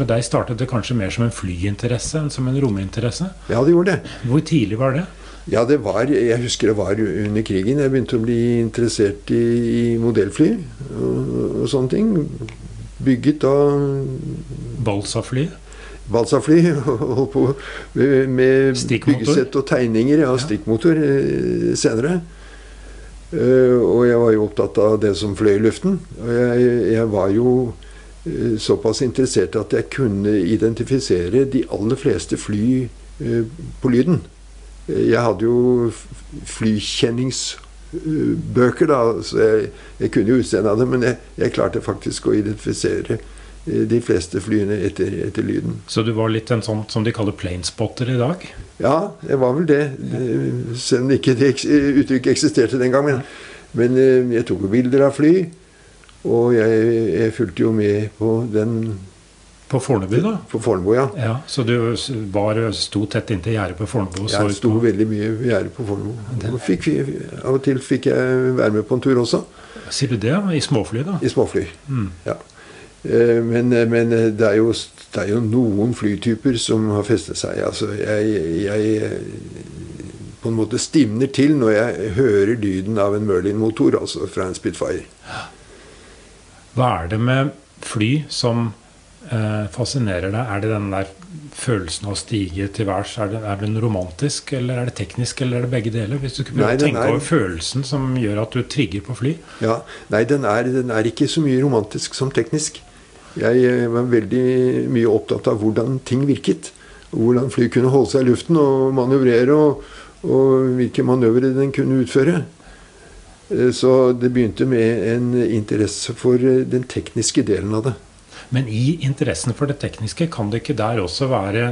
med deg startet det kanskje mer som en flyinteresse enn som en rominteresse. Ja, det gjorde det. Hvor tidlig var det? Ja, det var, Jeg husker det var under krigen. Jeg begynte å bli interessert i, i modellfly og, og, sånne ting. Bygget av Balsa-fly? Balsa-fly. Holdt på med byggesett og tegninger ja, stikkmotor eh, senere. Uh, og jeg var jo opptatt av det som fløy i luften. Og jeg, jeg var jo såpass interessert at jeg kunne identifisere de aller fleste fly uh, på lyden. Jeg hadde jo flykjenningsbøker, da, så jeg, jeg kunne jo utseendet av det. Men jeg, jeg, klarte faktisk å identifisere eh, de fleste flyene etter, etter, lyden. Så du var litt en sånn som de kaller planespotter i dag? Ja, jeg var vel det. Selv om ikke det uttrykket eksisterte den gangen. Men eh, jeg tok jo bilder av fly. Og jeg, jeg fulgte jo med på den på Fornebu, da? På Fornebu, ja. ja. Så du var, sto tett inntil gjerdet på Fornebu? Jeg sto på... veldig mye ved gjerdet på Fornebu. Av og til fikk jeg være med på en tur også. Sier du det? I småfly, da? I småfly, mm. ja. Eh, men, men det, er jo, det, er jo, noen flytyper som har festet seg. Altså, jeg, jeg på en måte stivner til når jeg hører lyden av en Merlin-motor, altså fra en Spitfire. Hva er det med fly som eh, fascinerer deg? Er det den der følelsen av å stige til værs? Er, er, den romantisk, eller er det teknisk, eller er det begge deler? Hvis du kunne prøve å tenke er, over følelsen som gjør at du trigger på fly? Ja, Nei, den er, den er ikke så mye romantisk som teknisk. Jeg eh, var veldig mye opptatt av hvordan ting virket. Hvordan fly kunne holde seg i luften og manøvrere, og, og hvilke manøvre den kunne utføre. Eh, så det begynte med en interesse for eh, den tekniske delen av det. Men i interessen for det tekniske, kan det ikke der også være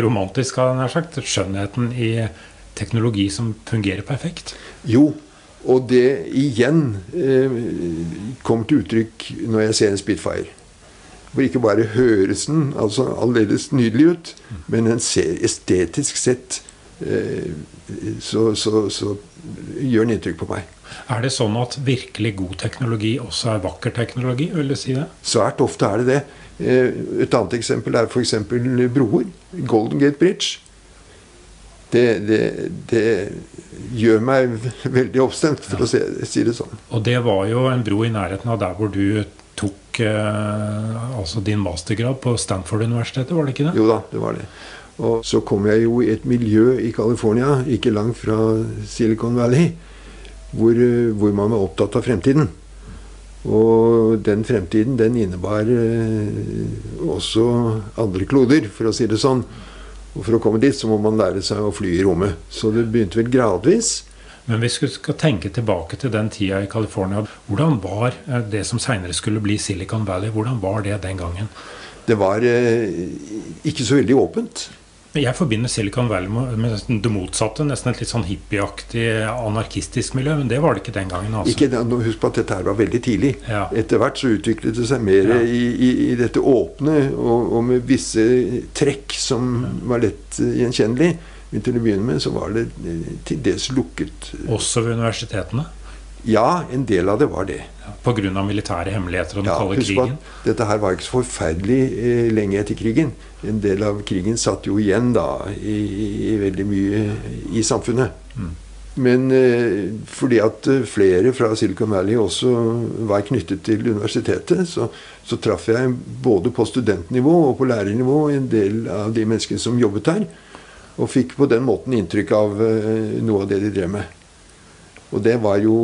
romantisk, jeg sagt? Skjønnheten i teknologi som fungerer perfekt? Jo, og det igjen eh, kommer til uttrykk når jeg ser en Spitfire. Hvor ikke bare høres den altså aldeles nydelig ut, men den ser estetisk sett eh, så, så, så gjør den inntrykk på meg. Er det sånn at virkelig god teknologi også er vakker teknologi? vil du si det? Svært ofte er det det. Eh, et annet eksempel er f.eks. broer. Golden Gate Bridge. Det, det, det, gjør meg veldig oppstemt, for ja. å si det sånn. Og det var jo en bro i nærheten av der hvor du tok eh, altså din mastergrad på Stanford-universitetet, var det ikke det? Jo da, det var det. Og så kom jeg jo i et miljø i California, ikke langt fra Silicon Valley, hvor, eh, hvor, man var opptatt av fremtiden. Og den fremtiden den innebar eh, også andre kloder, for å si det sånn. Og for å komme dit så må man lære seg å fly i rommet. Så det begynte vel gradvis. Men hvis vi skal tenke tilbake til den tida i California, hvordan var eh, det som seinere skulle bli Silicon Valley, hvordan var det den gangen? Det var eh, ikke så veldig åpent. Jeg forbinder Silicon Valley med det motsatte. Nesten et litt sånn hippieaktig, anarkistisk miljø. Men det var det ikke den gangen. Altså. Ikke, husk på at dette her var veldig tidlig. Ja. Etter hvert så utviklet det seg mer ja. i, i, i, dette åpne, og, og, med visse trekk som ja. var lett gjenkjennelig. Men til å begynne med så var det til dels lukket. Også ved universitetene? Ja, en del av det var det. Pga. militære hemmeligheter og den ja, kalde krigen? dette her var ikke så forferdelig eh, lenge etter krigen. En del av krigen satt jo igjen da i, i veldig mye i samfunnet. Mm. Men eh, fordi at eh, flere fra Silicon Valley også var knyttet til universitetet, så, så traff jeg både på studentnivå og på lærernivå en del av de menneskene som jobbet der. Og fikk på den måten inntrykk av eh, noe av det de drev med. Og det var jo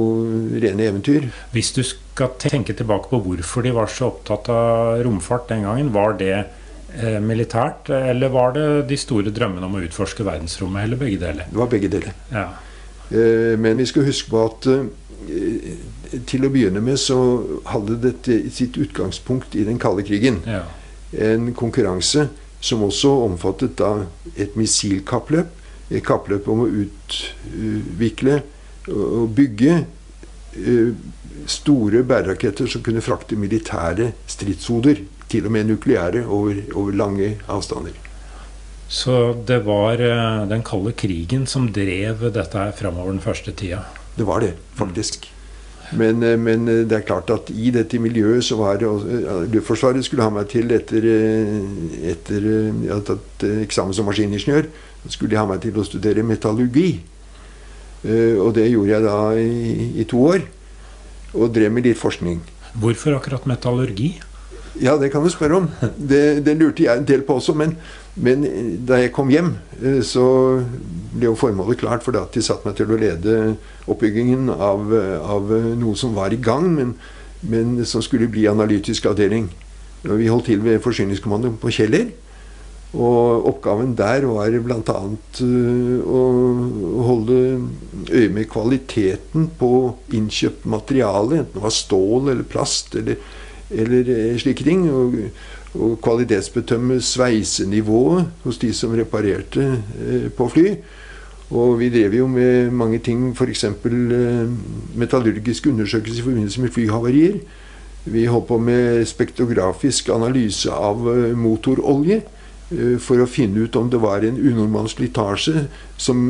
rene eventyr. Hvis du skal tenke tilbake på hvorfor de var så opptatt av romfart den gangen, var det eh, militært, eller var det de store drømmene om å utforske verdensrommet, eller begge deler? Det var begge deler. Ja. Eh, men vi skal huske på at eh, til å begynne med så hadde dette sitt utgangspunkt i den kalde krigen. Ja. En konkurranse som også omfattet da et missilkappløp. Et kappløp om å utvikle å bygge eh, store bæreraketter som kunne frakte militære stridshoder, til og med nukleære, over, over lange avstander. Så det var eh, den kalde krigen som drev dette her framover den første tida? Det var det, faktisk. Men, eh, men, det er klart at i dette miljøet så var det Luftforsvaret skulle ha meg til etter, etter jeg hadde tatt eksamen som maskiningeniør. Skulle de ha meg til å studere metallurgi. Og det gjorde jeg da i, i to år. Og drev med litt forskning. Hvorfor akkurat metallurgi? Ja, det kan du spørre om. Det, det lurte jeg en del på også. Men, men, da jeg kom hjem, eh, så ble jo formålet klart. For de satte meg til å lede oppbyggingen av, av noe som var i gang, men, men, som skulle bli analytisk avdeling. Vi holdt til ved Forsyningskommandoen på Kjeller. Og oppgaven der var bl.a. Uh, å holde øye med kvaliteten på innkjøpt materiale, enten det var stål eller plast eller eller eh, slike ting. Og, og kvalitetsbetømme sveisenivået hos de som reparerte eh, på fly. Og vi drev jo med mange ting, f.eks. Eh, metallurgiske undersøkelser i forbindelse med flyhavarier. Vi holdt på med spektrografisk analyse av eh, motorolje eh, for å finne ut om det var en unormal slitasje som,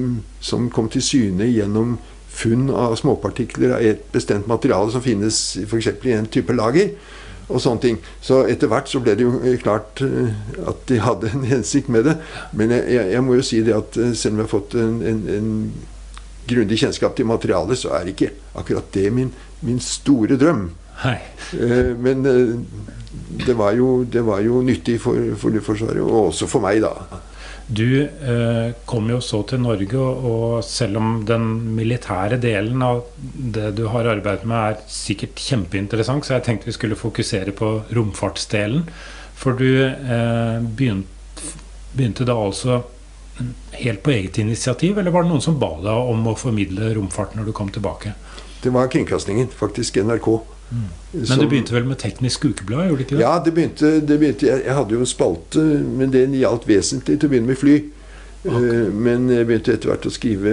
som kom til syne gjennom funn av småpartikler av et bestemt materiale som finnes f.eks. i en type lager og sånne ting. Så etter hvert så ble det jo eh, klart eh, at de hadde en hensikt med det. Men jeg, jeg må jo si det at eh, selv om jeg har fått en, en, en grundig kjennskap til materialet, så er ikke akkurat det min, min store drøm. Hei. Men det var, jo, det var jo nyttig for, for Luftforsvaret, og også for meg, da. Du eh, kom jo så til Norge, og selv om den militære delen av det du har arbeidet med er sikkert kjempeinteressant, så jeg tenkte vi skulle fokusere på romfartsdelen. For du eh, begynte, begynte da altså helt på eget initiativ, eller var det noen som ba deg om å formidle romfart når du kom tilbake? Det var kringkastingen, faktisk NRK. Mm. Men som, du begynte vel med Teknisk Ukeblad? gjorde du ikke det? Ja, det begynte, det begynte jeg, jeg, hadde jo en spalte, men det gjaldt vesentlig til å begynne med fly. Okay. Uh, men jeg begynte etter hvert å skrive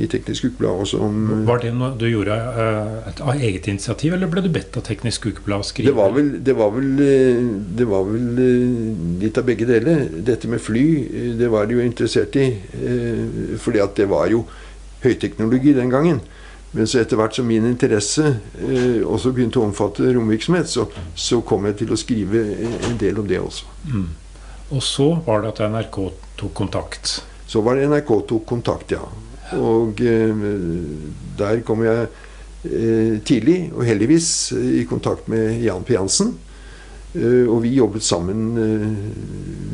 i Teknisk Ukeblad også om Var det noe du gjorde uh, av eget initiativ, eller ble du bedt av Teknisk Ukeblad å skrive? Det var vel, det var vel, eh, det var vel litt av begge deler. Dette med fly, det var de jo interessert i. Uh, fordi at det var jo høyteknologi den gangen. Men så etter hvert som min interesse eh, også begynte å omfatte romvirksomhet, så, så, kom jeg til å skrive en del om det også. Mm. Og så var det at NRK tok kontakt? Så var det NRK tok kontakt, ja. Og eh, der kom jeg eh, tidlig, og heldigvis, i kontakt med Jan P. Jansen. Eh, og vi jobbet sammen eh,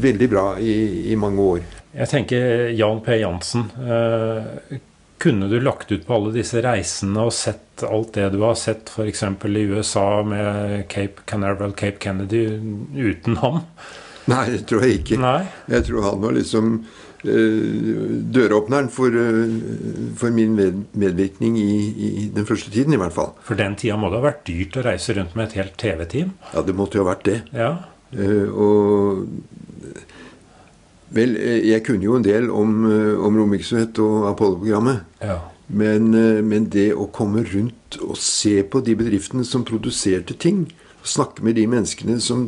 veldig bra i, i, mange år. Jeg tenker Jan P. Jansen. Eh, kunne du lagt ut på alle disse reisene og sett alt det du har sett f.eks. i USA med Cape Canaveral, Cape Kennedy, uten ham? Nei, det tror jeg ikke. Nei. Jeg tror han var liksom uh, døråpneren for, uh, for min med, medvirkning i, i, den første tiden, i hvert fall. For den tida må det ha vært dyrt å reise rundt med et helt TV-team? Ja, det måtte jo ha vært det. Ja. Uh, og Vel, eh, jeg kunne jo en del om, eh, om romvirksomhet og Apollo-programmet. Ja. Men, eh, men, det å komme rundt og se på de bedriftene som produserte ting, snakke med de menneskene som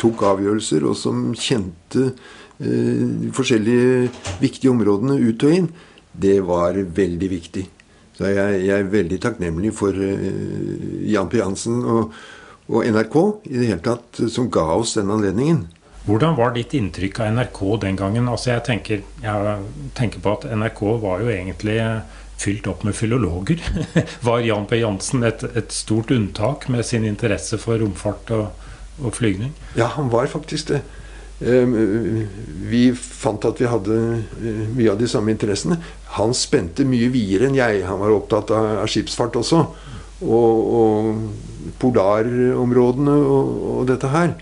tok avgjørelser, og som kjente eh, de forskjellige viktige områdene ut og inn, det var veldig viktig. Så jeg, jeg er veldig takknemlig for eh, Jan P. Jansen og, og NRK i det hele tatt, som ga oss den anledningen. Hvordan var ditt inntrykk av NRK den gangen? Altså jeg tenker, jeg tenker på at NRK var jo egentlig fylt opp med filologer. Var Jan P. Jansen et, et, stort unntak med sin interesse for romfart og, og flygning? Ja, han var faktisk det. Ehm, vi fant at vi hadde eh, mye av de samme interessene. Han spente mye videre enn jeg. Han var opptatt av, skipsfart også. Og, og polarområdene og, og, dette her.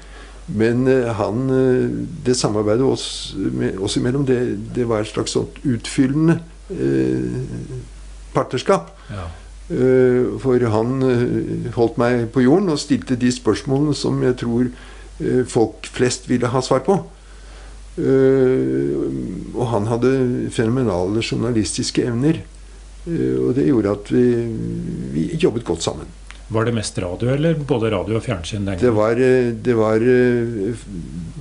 Men eh, han, eh, det samarbeidet oss, oss imellom, det, det, var et slags sånt utfyllende eh, partnerskap. Ja. Uh, for han holdt meg på jorden og stilte de spørsmålene som jeg tror folk flest ville ha svar på. og han hadde fenomenale journalistiske evner. og det gjorde at vi, vi jobbet godt sammen. Var det mest radio, eller både radio og fjernsyn? Det var, eh, det var, eh,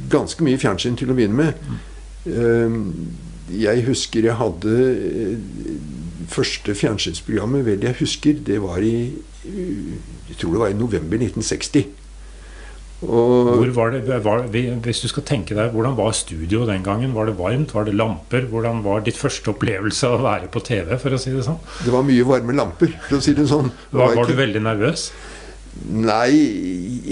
ganske mye fjernsyn til å begynne med. Mm. Jeg husker jeg hadde første fjernsynsprogrammet vel jeg husker, det var i, Jeg tror det var i november 1960. Og, Hvor var det, var, hvis du skal tenke deg, Hvordan var studioet den gangen? Var det varmt? Var det lamper? Hvordan var ditt første opplevelse av å være på TV? for å si Det sånn? Det var mye varme lamper, for å si det sånn. Det var, var, var ikke... du veldig nervøs? Nei,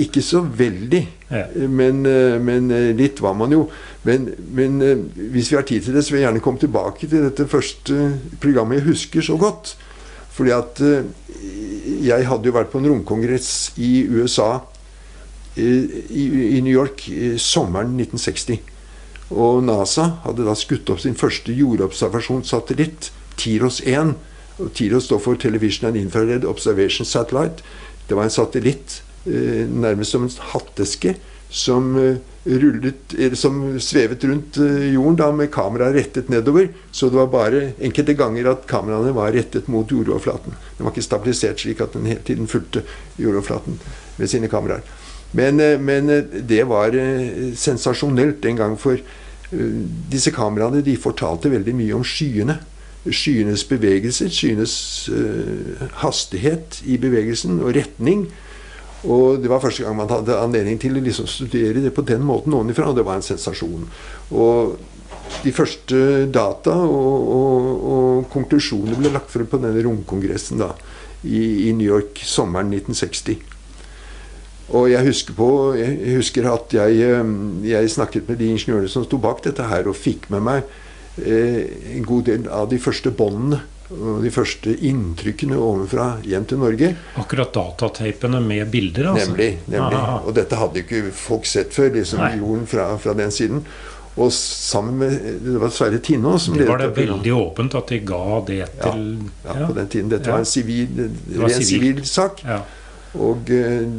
ikke så veldig. Ja. Men, eh, men, eh, litt var man jo. Men, men, eh, hvis vi har tid til det, så vil jeg gjerne komme tilbake til dette første programmet jeg husker så godt. Fordi at jeg hadde jo vært på en romkongress i USA, i, i New York, sommeren 1960. Og NASA hadde da skutt opp sin første jordobservasjonssatellitt, TIROS 1. Og TIROS står for Television and Infrared Observation Satellite. Det var en satellitt eh, nærmest som en hatteske som eh, rullet, som svevet rundt eh, jorden da med kameraet rettet nedover. Så det var bare enkelte ganger at kameraene var rettet mot jordoverflaten. Den var ikke stabilisert slik at den hele tiden fulgte jordoverflaten med sine kameraer. Men, men det var sensasjonelt den gang, for disse kameraene de fortalte veldig mye om skyene skyenes bevegelser, skyenes hastighet i bevegelsen og retning. Og Det var første gang man hadde anledning til å liksom studere det på den måten ovenifra, og det var en sensasjon. Og De første data og, og, og konklusjoner ble lagt frem på denne romkongressen da, i, i, New York sommeren 1960. Og jeg husker, på, jeg husker at jeg, eh, jeg snakket med de ingeniørene som sto bak dette her, og fikk med meg Eh, en god del av de første båndene og de første inntrykkene ovenfra hjem til Norge. Akkurat datateipene med bilder? altså? Nemlig. nemlig. Og dette hadde ikke folk sett før, liksom Nei. jorden fra, fra, den siden. Og sammen med Det var Sverre Tinå som ledet Det var det veldig åpent at de ga det til Ja, ja på den tiden. Dette ja. var en sivil, ren sivil sak. Ja. Og uh,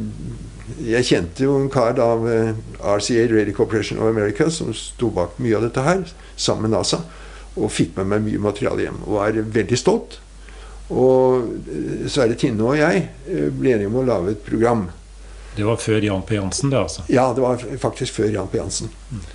jeg kjente jo en kar av RCA, Radio Corporation of America, som sto bak mye av dette her, sammen med NASA. Og fikk med meg mye materiale hjem. Og var veldig stolt. Og eh, Sverre Tinne og jeg eh, ble enige om å lage et program. Det var før Jan P. Jansen, det altså? Ja, det var faktisk før Jan P. Jansen. Mm.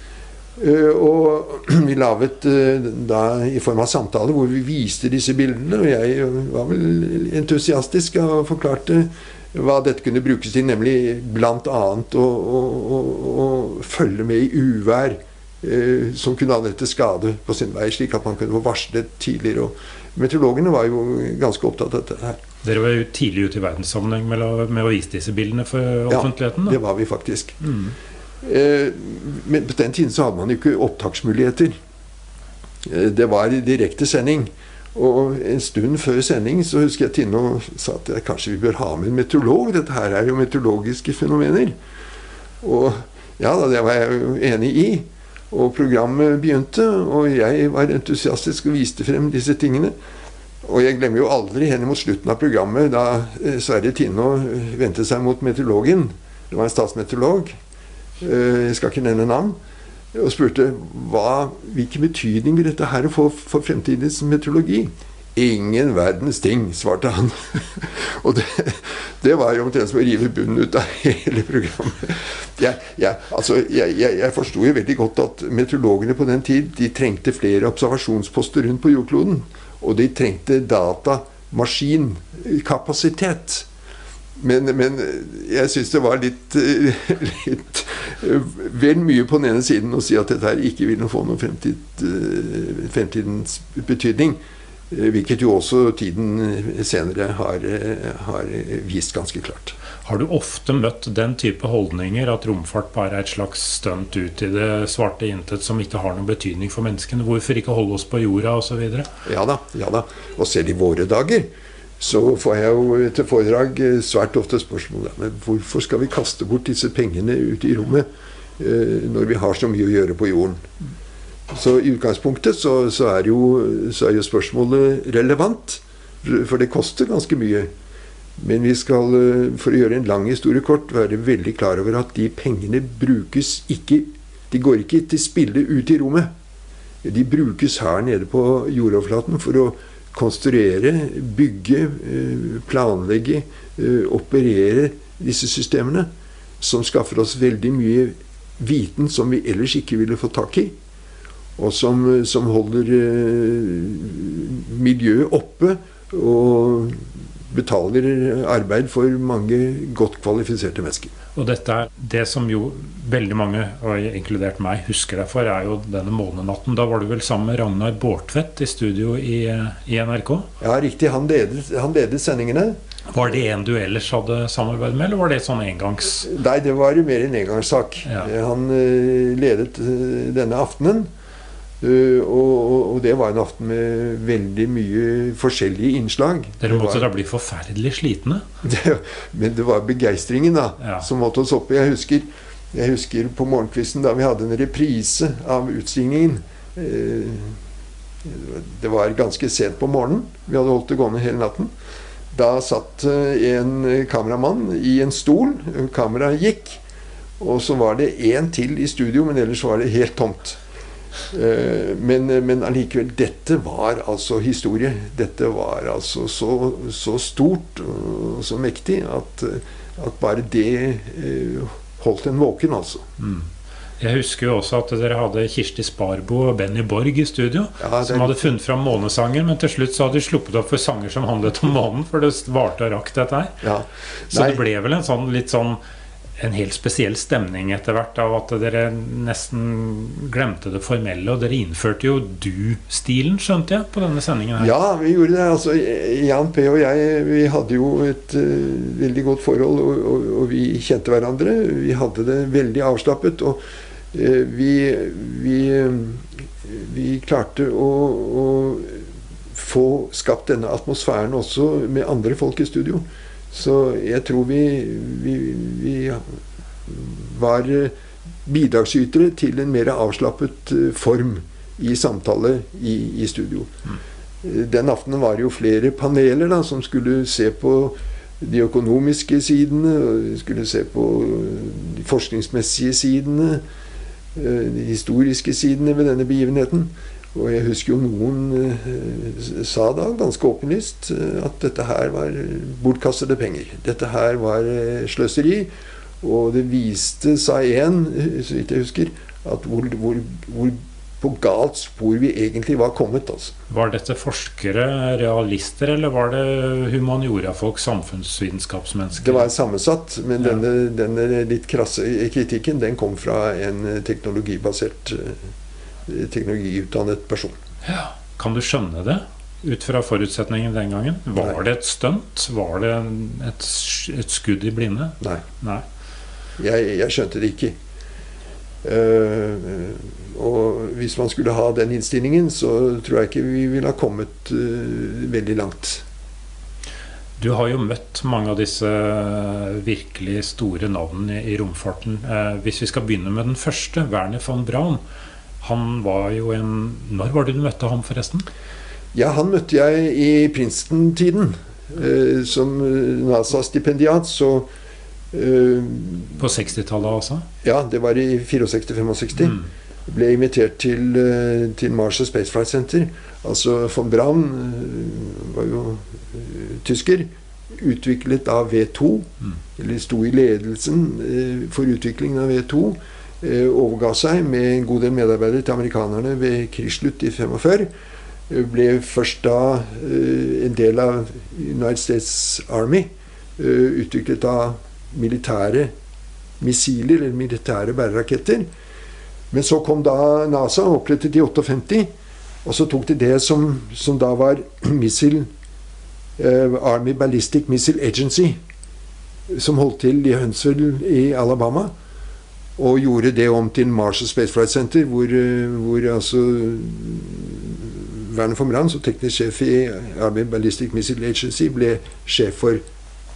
Uh, og vi laget uh, da i form av samtale hvor vi viste disse bildene. Og jeg var vel entusiastisk og forklarte hva dette kunne brukes til, nemlig bl.a. Å, å, å, å følge med i uvær eh, som kunne anrette skade på sin vei, slik at man kunne få varslet tidligere. Og meteorologene var jo ganske opptatt av dette her. Dere var jo tidlig ute i verdenssammenheng med, med, å vise disse bildene for offentligheten? Ja, det var vi faktisk. Mm. Eh, men på den tiden så hadde man jo ikke opptaksmuligheter. Eh, det var direkte sending. Og en stund før sending så husker jeg Tinno sa at jeg, kanskje vi bør ha med en meteorolog. Dette her er jo meteorologiske fenomener. Og ja da, det var jeg jo enig i. Og programmet begynte, og jeg var entusiastisk og viste frem disse tingene. Og jeg glemmer jo aldri henne mot slutten av programmet, da eh, Sverre Tino vendte seg mot meteorologen. Det var en statsmeteorolog. Eh, jeg skal ikke nevne navn og spurte hva, hvilken betydning vil dette her få for fremtidens meteorologi. Ingen verdens ting, svarte han. og det, det, var jo omtrent som å rive bunnen ut av hele programmet. Jeg, jeg, altså, jeg, jeg forsto jo veldig godt at meteorologene på den tid de trengte flere observasjonsposter rundt på jordkloden. Og de trengte datamaskinkapasitet. Men, men jeg syns det var litt, litt vel mye på den ene siden å si at dette her ikke vil få noen fremtid, eh, fremtidens betydning. Eh, hvilket jo også tiden senere har, har, vist ganske klart. Har du ofte møtt den type holdninger, at romfart bare er et slags stunt ut i det svarte intet som ikke har noen betydning for menneskene? Hvorfor ikke holde oss på jorda osv.? Ja da. ja da. Og selv i våre dager så får jeg jo til foredrag eh, svært ofte spørsmål men hvorfor skal vi kaste bort disse pengene ute i rommet eh, når vi har så mye å gjøre på jorden. Så i utgangspunktet så, så, er, jo, så er jo spørsmålet relevant, for det koster ganske mye. Men vi skal, eh, for å gjøre en lang historie kort, være veldig klar over at de pengene brukes ikke De går ikke til spille ute i rommet. De brukes her nede på jordoverflaten for å konstruere, bygge, eh, planlegge, eh, operere disse systemene. Som skaffer oss veldig mye viten som vi ellers ikke ville fått tak i. Og som, som holder eh, miljøet oppe og betaler arbeid for mange godt kvalifiserte mennesker. Og dette er det som jo veldig mange, og inkludert meg, husker deg for, er jo denne månenatten. Da var du vel sammen med Ragnar Bårdtvedt i studio i, i NRK? Ja, riktig. Han ledet, han ledet sendingene. Var det en du ellers hadde samarbeid med, eller var det sånn engangs...? Nei, det var mer en engangssak. Ja. Han uh, ledet uh, denne aftenen. Uh, og, og, det var en aften med veldig mye forskjellige innslag. Dere måtte var, da bli forferdelig slitne? det, men det var begeistringen da Ja. som måtte oss oppe. Jeg husker, jeg husker på morgenkvisten da vi hadde en reprise av utstillingen. Uh, det var ganske sent på morgenen. Vi hadde holdt det gående hele natten. Da satt uh, en kameramann i en stol. Kameraet gikk. Og så var det én til i studio, men ellers var det helt tomt. Eh, Men, men allikevel, dette var altså historie. Dette var altså så, så stort og så mektig at, at bare det eh, holdt en våken, altså. Mm. Jeg husker jo også at dere hadde Kirsti Sparbo og Benny Borg i studio. Ja, er som hadde funnet fram månesanger, men til slutt så hadde de sluppet opp for sanger som handlet om månen. For det varte og rakk, dette her. Ja. Så det ble vel en sånn litt sånn en helt spesiell stemning etter hvert av at dere nesten glemte det formelle. Og dere innførte jo du-stilen, skjønte jeg, på denne sendingen her. Ja, vi gjorde det. Altså, Jan P. og jeg vi hadde jo et uh, veldig godt forhold, og, og, og vi kjente hverandre. Vi hadde det veldig avslappet. Og uh, vi, vi, uh, vi klarte å, å få skapt denne atmosfæren også med andre folk i studio. Så jeg tror vi, vi, vi var eh, bidragsytere til en mer avslappet eh, form i samtale i, i studio. Eh, Den aftenen var det jo flere paneler da, som skulle se på de økonomiske sidene, skulle se på de forskningsmessige sidene, de historiske sidene ved denne begivenheten. Og jeg husker jo noen eh, sa da ganske åpenlyst eh, at dette her var bortkastede penger. Dette her var eh, sløseri. Og det viste seg igjen, eh, så vidt jeg husker, at hvor, hvor, hvor på galt spor vi egentlig var kommet. altså. Var dette forskere, realister, eller var det humaniora-folk, samfunnsvitenskapsmennesker? Det var sammensatt, men Ja. denne, denne litt krasse kritikken den kom fra en eh, teknologibasert teknologiutdannet person. Ja. Kan du skjønne det? Ut fra forutsetningen den gangen? Var Nei. det et stunt? Var det et, et skudd i blinde? Nei, Nei. jeg, jeg skjønte det ikke. Uh, og hvis man skulle ha den innstillingen, så tror jeg ikke vi ville ha kommet uh, veldig langt. Du har jo møtt mange av disse virkelig store navnene i romfarten. Eh, hvis vi skal begynne med den første, Werner von Braun. Han var jo en Når var det du møtte ham, forresten? Ja, han møtte jeg i Princeton-tiden. Eh, som NASA-stipendiat, så eh, På 60-tallet, altså? Ja, det var i 64-65. Mm. Ble invitert til, til Mars og Space Flight Center. Altså von Braun eh, var jo eh, tysker. Utviklet av V2. Mm. Eller sto i ledelsen eh, for utviklingen av V2. Eh, overga seg med en god del medarbeidere til amerikanerne ved krigsslutt i 45. Eh, Ble først da eh, en del av United States Army. Utviklet av militære missiler, eller militære bæreraketter. Men så kom da NASA, opprettet i 58, og så tok de det som, som da var Missile Army Ballistic Missile Agency, som holdt til i Huntsville i Alabama. Og gjorde det om til Marshall Space Flight Center, hvor, eh, hvor altså Werner von Brandt, som teknisk sjef i Army Ballistic Missile Agency, ble sjef for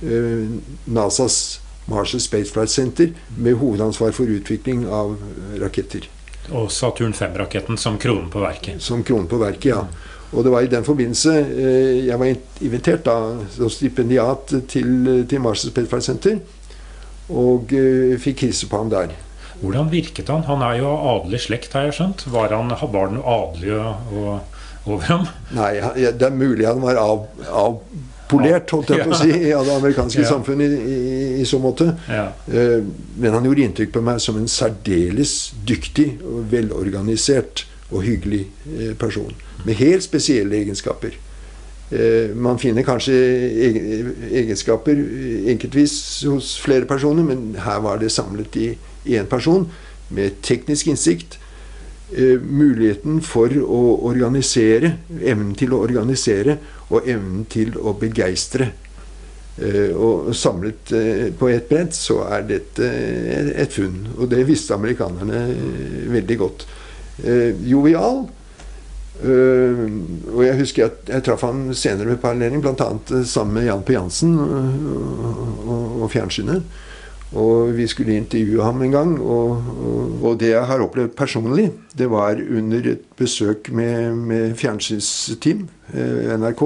uh, NASAs Marshall Space Flight Center med hovedansvar for utvikling av raketter. Og Saturn 5-raketten som kronen på verket. Som kronen på verket, ja. Og det var i den forbindelse uh, jeg var invitert da som stipendiat til, til Marshall Space Flight Center. Og uh, fikk hilse på ham der. Hvordan virket han? Han er jo av adelig slekt, har jeg skjønt. Var, han, var det noe adelig over ham? Nei, det er mulig han var av, avpolert, holdt jeg på å si, av det amerikanske Ja. samfunnet i, i, i så måte. Ja. Eh, Men han gjorde inntrykk på meg som en særdeles dyktig og velorganisert og hyggelig eh, person. Med helt spesielle egenskaper. Eh, man finner kanskje egenskaper enkeltvis hos flere personer, men her var det samlet i én person med teknisk innsikt. Eh, muligheten for å organisere, evnen til å organisere og evnen til å begeistre. Eh, og samlet på ett brett så er dette et funn. Og det visste amerikanerne veldig godt. Jovial og jeg husker at jeg traff han senere med parallering, bl.a. Sammen med Jan P. Jansen og, og, fjernsynet. Og vi skulle intervjue ham en gang. Og, og, og, det jeg har opplevd personlig, det var under et besøk med, med fjernsynsteam, uh, NRK,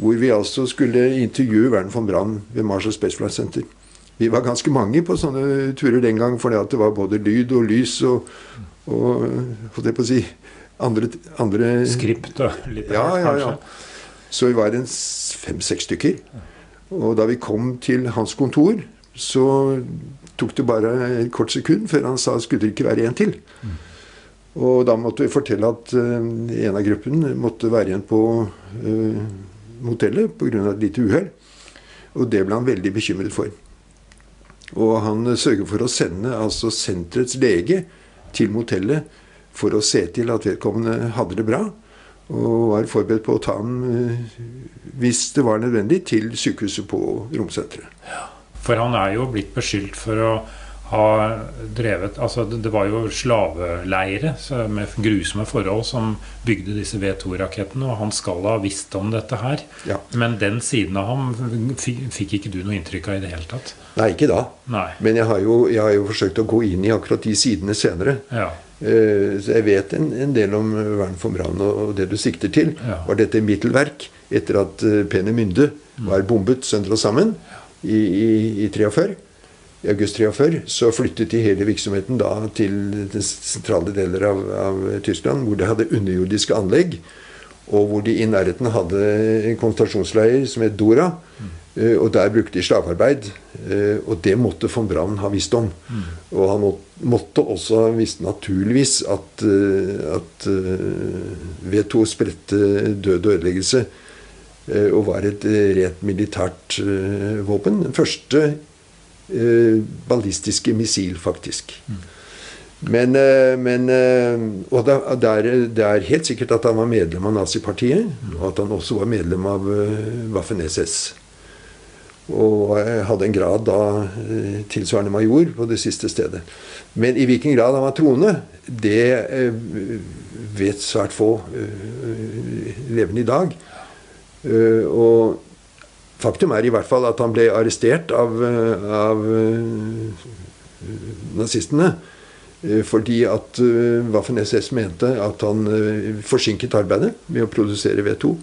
hvor vi altså skulle intervjue Werner von Brann ved Marshall Space Flight Center. Vi var ganske mange på sånne turer den gang, for det var både lyd og lys og, og holdt jeg på å si andre, andre Skript og litt ja, ja, ja. Så vi var en fem-seks stykker. Og da vi kom til hans kontor, så tok det bare et kort sekund før han sa skulle det ikke være en til. Mm. Og da måtte vi fortelle at uh, en av gruppen måtte være igjen på uh, motellet pga. et lite uhell. Og det ble han veldig bekymret for. Og han sørget for å sende altså senterets lege til motellet for å se til at vedkommende hadde det bra. Og var forberedt på å ta ham, eh, hvis det var nødvendig, til sykehuset på Romsenteret. Ja, for han er jo blitt beskyldt for å ha drevet altså Det var jo slaveleire med grusomme forhold som bygde disse V2-rakettene, og han skal ha visst om dette her. Ja. Men den siden av ham fikk ikke du noe inntrykk av i det hele tatt? Nei, ikke da. Nei. Men jeg har, jo, jeg har, jo, forsøkt å gå inn i akkurat de sidene senere. Ja. Eh, så jeg vet en, en del om vern for brann og, det du sikter til. Ja. Var dette middelverk etter at Pene Peenemünde mm. var bombet sønder og sammen i, i, i 43? I august 43 så flyttet de hele virksomheten da til den sentrale deler av, av Tyskland, hvor de hadde underjordiske anlegg, og hvor de i nærheten hadde en konsentrasjonsleir som het Dora. Uh, og der brukte de slavearbeid. Uh, og det måtte von Braun ha visst om. Mm. Og han måtte også ha visst naturligvis at, uh, at V2 spredte død og ødeleggelse og var et rent militært våpen. Den første ballistiske missil, faktisk. Mm. Men, men Og det er, er, helt sikkert at han var medlem av nazipartiet, og at han også var medlem av Waffen-SS. Og hadde en grad da eh, tilsvarende major på det siste stedet. Men i hvilken grad han var troende, det eh, vet svært få eh, levende i dag. Og faktum er i hvert fall at han ble arrestert av, av nazistene. Fordi at Waffen-SS mente at han forsinket arbeidet med å produsere V2.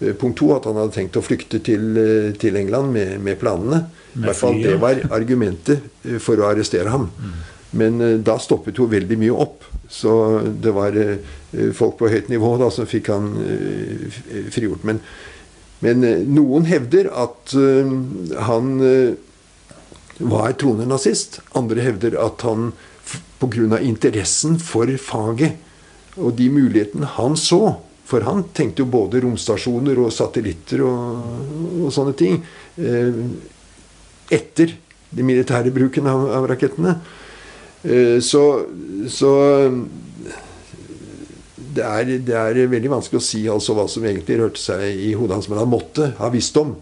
Eh, punkt to at han hadde tenkt å flykte til, eh, til England med, med planene. I hvert fall Det var argumentet eh, for å arrestere ham. Mm. Men da stoppet jo veldig mye opp. Så det var folk på høyt nivå da som fikk han frigjort. Men, men noen hevder at han var troende nazist. Andre hevder at han pga. interessen for faget og de mulighetene han så, for han tenkte jo både romstasjoner og satellitter og, og sånne ting. Eh, etter den militære bruken av, av rakettene. Eh, så, så det, er, det, er, veldig vanskelig å si altså hva som egentlig rørte seg i hodet hans. Men han måtte ha visst om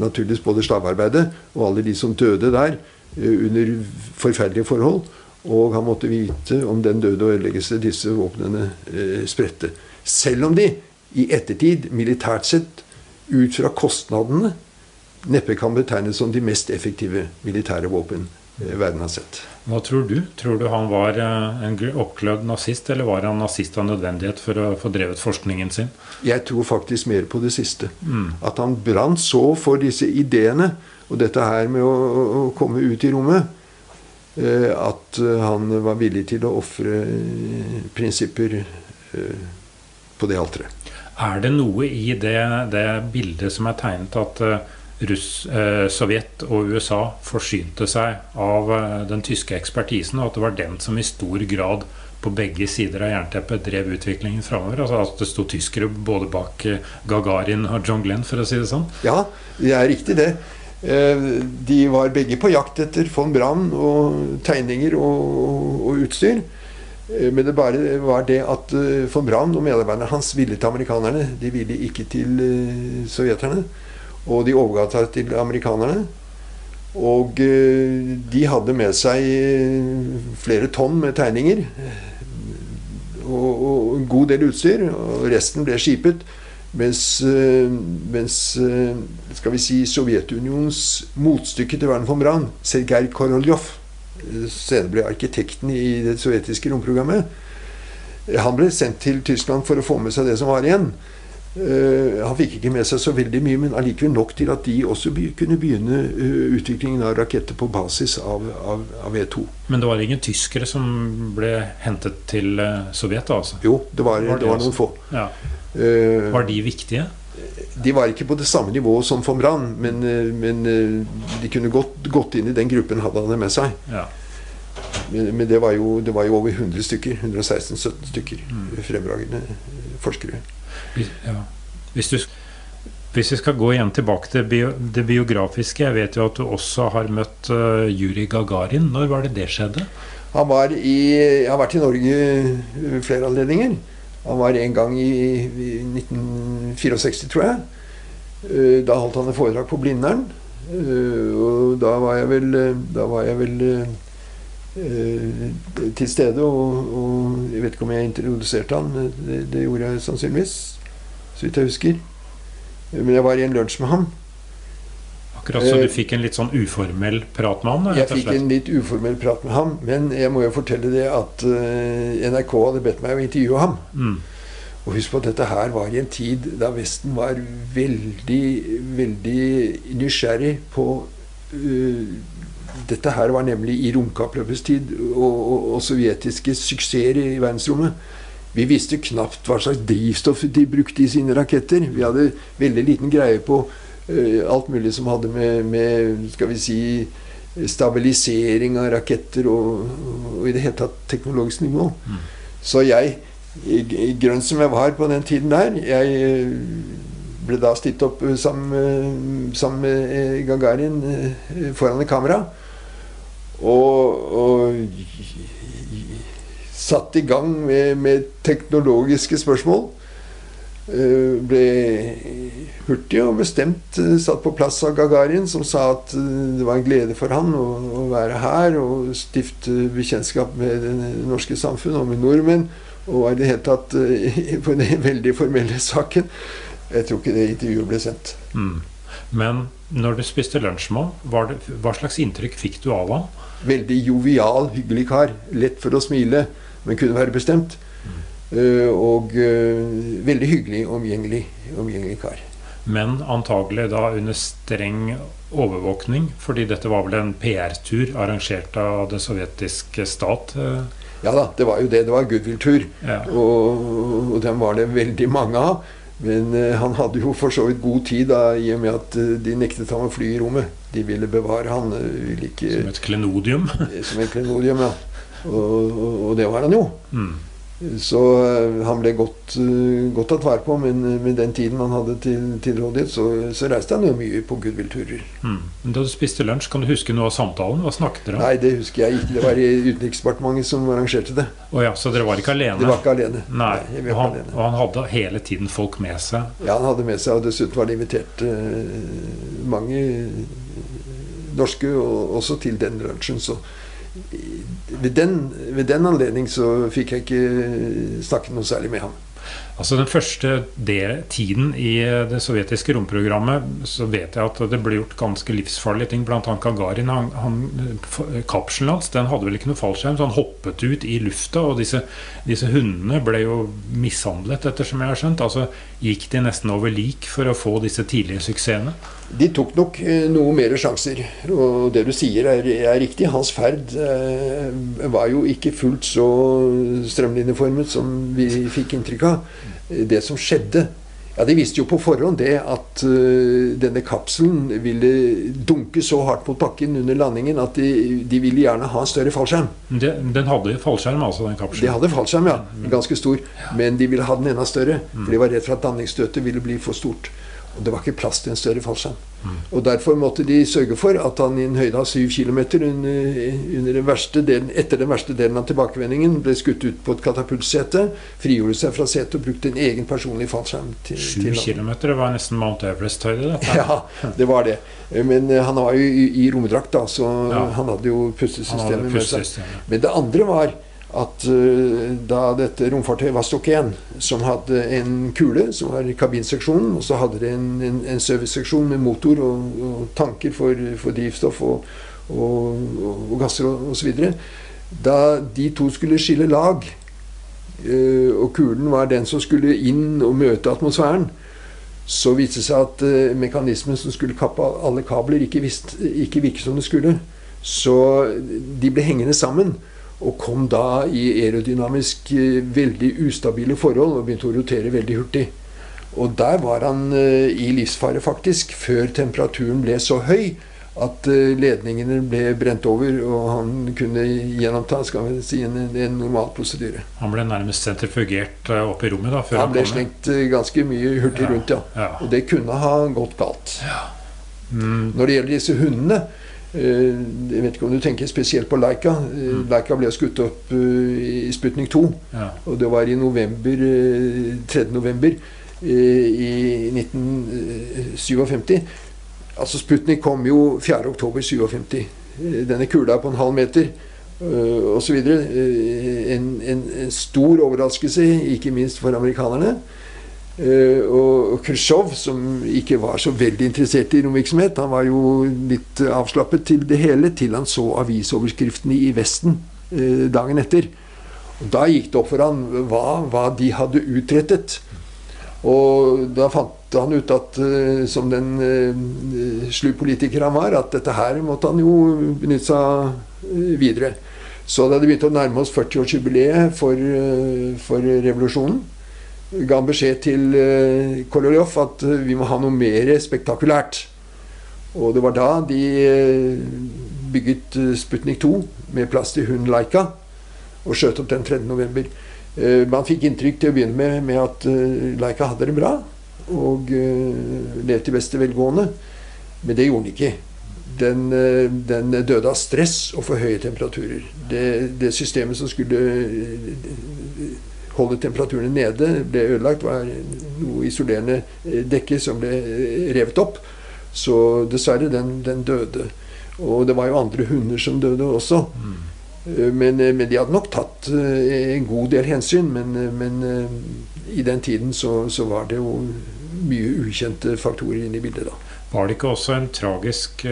naturligvis både slavearbeidet og alle de som døde der eh, under forferdelige forhold. Og han måtte vite om den døde og ødeleggelse disse våpnene eh, spredte. Selv om de i ettertid, militært sett, ut fra kostnadene, neppe kan betegnes som de mest effektive militære våpen verden har sett. Hva tror du? Tror du han var eh, en oppglødd nazist, eller var han nazist av nødvendighet for å få drevet forskningen sin? Jeg tror faktisk mer på det siste. Mm. At han brant så for disse ideene, og dette her med å, å komme ut i rommet, eh, at han var villig til å ofre prinsipper på det alteret. Er det noe i det, det, bildet som er tegnet, at Russ, eh, Sovjet og USA forsynte seg av eh, den tyske ekspertisen, og at det var den som i stor grad på begge sider av jernteppet drev utviklingen framover. Altså at det sto tyskere både bak eh, Gagarin og John Glenn, for å si det sånn. Ja, det er riktig, det. Eh, De var begge på jakt etter von Brann og tegninger og, og utstyr. Eh, Men det bare var det at eh, von Brann og medarbeiderne hans ville til amerikanerne. De ville ikke til sovjeterne. Og de overga seg til amerikanerne. Og eh, de hadde med seg eh, flere tonn med tegninger. Og, en god del utstyr. Og resten ble skipet. Mens, eh, mens skal vi si Sovjetunionens motstykke til Werner von Braun, Sergej Koroljov, senere ble arkitekten i det sovjetiske romprogrammet, han ble sendt til Tyskland for å få med seg det som var igjen. Eh, han fikk ikke med seg så veldig mye, men allikevel nok til at de også be kunne begynne eh, utviklingen av raketter på basis av, av, av V2. Men det var ingen tyskere som ble hentet til eh, Sovjet, da, altså? Jo, det var, Var det det var noen få. Ja. Uh, Var de viktige? De var ikke på det samme nivået som von Brann, men, men de kunne godt gått inn i den gruppen hadde han med seg. Ja. Men, men det, var jo, det var jo over 100 stykker. 116-17 stykker fremragende eh, forskere. Ja. Hvis, du, hvis vi skal gå igjen tilbake til bio, det biografiske Jeg vet jo at du også har møtt uh, Juri Gagarin. Når var det det skjedde? Han var i, jeg har vært i Norge ved flere anledninger. Han var en gang i, i 1964, tror jeg. Eh, Da holdt han et foredrag på Blindern. Eh, Og da var jeg vel, eh, da var jeg vel eh, til stede, og, og jeg vet ikke om jeg introduserte han. Det, det gjorde jeg sannsynligvis, så vidt jeg husker. Men jeg var i en lunsj med ham. Akkurat så Eh, du fikk en litt sånn uformell prat med ham? da, Jeg fikk en litt uformell prat med ham, men jeg må jo fortelle det at eh, NRK hadde bedt meg å intervjue ham. Mm. Og husk på at dette her var i en tid da Vesten var veldig, veldig nysgjerrig på eh, Dette her var nemlig i romkappløpets tid og, og, og sovjetiske suksesser i verdensrommet. Vi visste knapt hva slags drivstoff de brukte i sine raketter. Vi hadde veldig liten greie på uh, alt mulig som hadde med, med skal vi si, stabilisering av raketter og, og i det hele tatt teknologisk nivå. Mm. Så jeg, grønn som jeg var på den tiden der, jeg eh, ble da stilt opp eh, sammen, sammen med Gagarin foran et kamera. Og, og satt i gang med, med teknologiske spørsmål. Eh, ble hurtig og bestemt eh, satt på plass av Gagarin, som sa at eh, det var en glede for han å, å være her og stifte bekjentskap med det norske samfunn og med nordmenn. Og i det hele tatt på den veldig formelle saken. Jeg tror ikke det intervjuet ble sendt. Mm. Men når du spiste lunsj med ham, hva slags inntrykk fikk du av ham? Veldig jovial, hyggelig kar. Lett for å smile, men kunne være bestemt. Eh, og eh, veldig hyggelig, omgjengelig, omgjengelig kar. Men antagelig da under streng overvåkning, fordi dette var vel en PR-tur arrangert av den sovjetiske stat? eh, Ja da, det var jo det. Det var goodwill-tur. Ja. Og, og dem var det veldig mange av. Men han hadde jo for så vidt god tid da, i og med at de nektet ham å fly i rommet. De ville bevare han. eh, ville ikke, Som et klenodium? som et klenodium, ja. Og, og, og det var han jo. Mm. Så eh, han ble godt, eh, godt tatt vare på, men eh, med den tiden han hadde til, til rådighet, så, så reiste han jo mye på goodwill-turer. Mm. Da du spiste lunsj, kan du huske noe av samtalen? Hva snakket dere om? Nei, det husker jeg ikke. Det var Utenriksdepartementet som arrangerte det. Oh, ja, så dere var ikke alene? Det var ikke alene. Nei, Nei og han, alene. og han hadde hele tiden folk med seg? Ja, han hadde med seg, og dessuten var det invitert uh, mange norske og, også til den lunsjen. Så ved den, ved den anledning så fikk jeg ikke snakket noe særlig med ham. Altså Den første del, tiden i det sovjetiske romprogrammet så vet jeg at det ble gjort ganske livsfarlige ting. Blant annet Gagarin. Han, han, kapselen hans den hadde vel ikke noe fallskjerm, så han hoppet ut i lufta. Og disse, disse hundene ble jo mishandlet, ettersom jeg har skjønt. Altså Gikk de nesten over lik for å få disse tidlige suksessene? De tok nok eh, noe mer sjanser, og det du sier er, er riktig. Hans ferd eh, var jo ikke fullt så strømlinjeformet som vi fikk inntrykk av. Det som skjedde Ja, De visste jo på forhånd det at uh, denne kapselen ville dunke så hardt mot bakken under landingen at de, de ville gjerne ha en større fallskjerm. De, den hadde fallskjerm, altså, den kapselen? De hadde fallskjerm, ja. Ganske stor. Men de ville ha den enda større. For de var redd for at landingsstøtet ville bli for stort. Og det var ikke plass til en større fallskjerm. Og Derfor måtte de sørge for at han i en høyde av 7 km under, under den delen, etter den verste delen av tilbakevendingen ble skutt ut på et katapultsete, frigjorde seg fra setet og brukte en egen personlig fallskjerm. til- 7 til- kilometer? Var nesten Mount Everest-høyde. Ja, det var det. Men eh, han var jo i, i romdrakt, da, så Ja. han hadde jo pustesystemet med seg. Men det andre var at uh, da dette romfartøyet Vastok 1, som hadde en kule, som var kabinseksjonen, og så hadde det en, en, en serviceseksjon med motor og, og tanker for, for drivstoff og, og, og, gasser osv. Da de to skulle skille lag, uh, og kulen var den som skulle inn og møte atmosfæren, så viste det seg at uh, mekanismen som skulle kappe alle kabler, ikke, visst, ikke virket som det skulle. Så de ble hengende sammen, og kom da i aerodynamisk eh, veldig ustabile forhold og begynte å rotere veldig hurtig. Og der var han eh, i livsfare, faktisk, før temperaturen ble så høy at eh, ledningene ble brent over, og han kunne gjenoppta skal vi si, en, en normal prosedyre. Han ble nærmest sentrifugert opp i rommet da, før Han ble kom slengt ganske mye hurtig Ja, rundt, ja. ja. Og det kunne ha gått galt. Mm, Når det gjelder disse hundene Jeg vet ikke om du tenker spesielt på Leica. Eh, Mm. Leica ble skutt opp eh, i Sputnik 2. ja. Og det var i november, eh, 3. november eh, i 1957. Altså Sputnik kom jo 4. oktober 57. Eh, Denne kula på en halv meter osv. En, en, en stor overraskelse, ikke minst for amerikanerne. Eh, og Khrusjtsjov, som ikke var så veldig interessert i romvirksomhet, han var jo litt avslappet til det hele, til han så avisoverskriftene i Vesten eh, dagen etter. Og Da gikk det opp for han hva, hva de hadde utrettet. Og da fant han ut at, eh, som den slu politiker han var, at dette her måtte han jo benytte seg videre. Så da det begynte å nærme oss 40-årsjubileet for, for revolusjonen, ga han beskjed til uh, Kololjov at eh, vi må ha noe mer spektakulært. Og det var da de eh, bygget eh, Sputnik 2 med plass til hunden Laika og skjøt opp den 3. november. Eh, Man fikk inntrykk til å begynne med, med at eh, Laika hadde det bra og eh, levde i beste velgående. Men det gjorde den ikke. Den, eh, den døde av stress og for høye temperaturer. Det, det systemet som skulle eh, holde temperaturene nede, ble ødelagt. Var noe isolerende eh, dekke som ble eh, revet opp. Så dessverre, den, den døde. Og det var jo andre hunder som døde også. Mm. Men, men de hadde nok tatt en god del hensyn. Men, men i den tiden så, så var det jo mye ukjente faktorer inne i bildet da. Var det ikke også en tragisk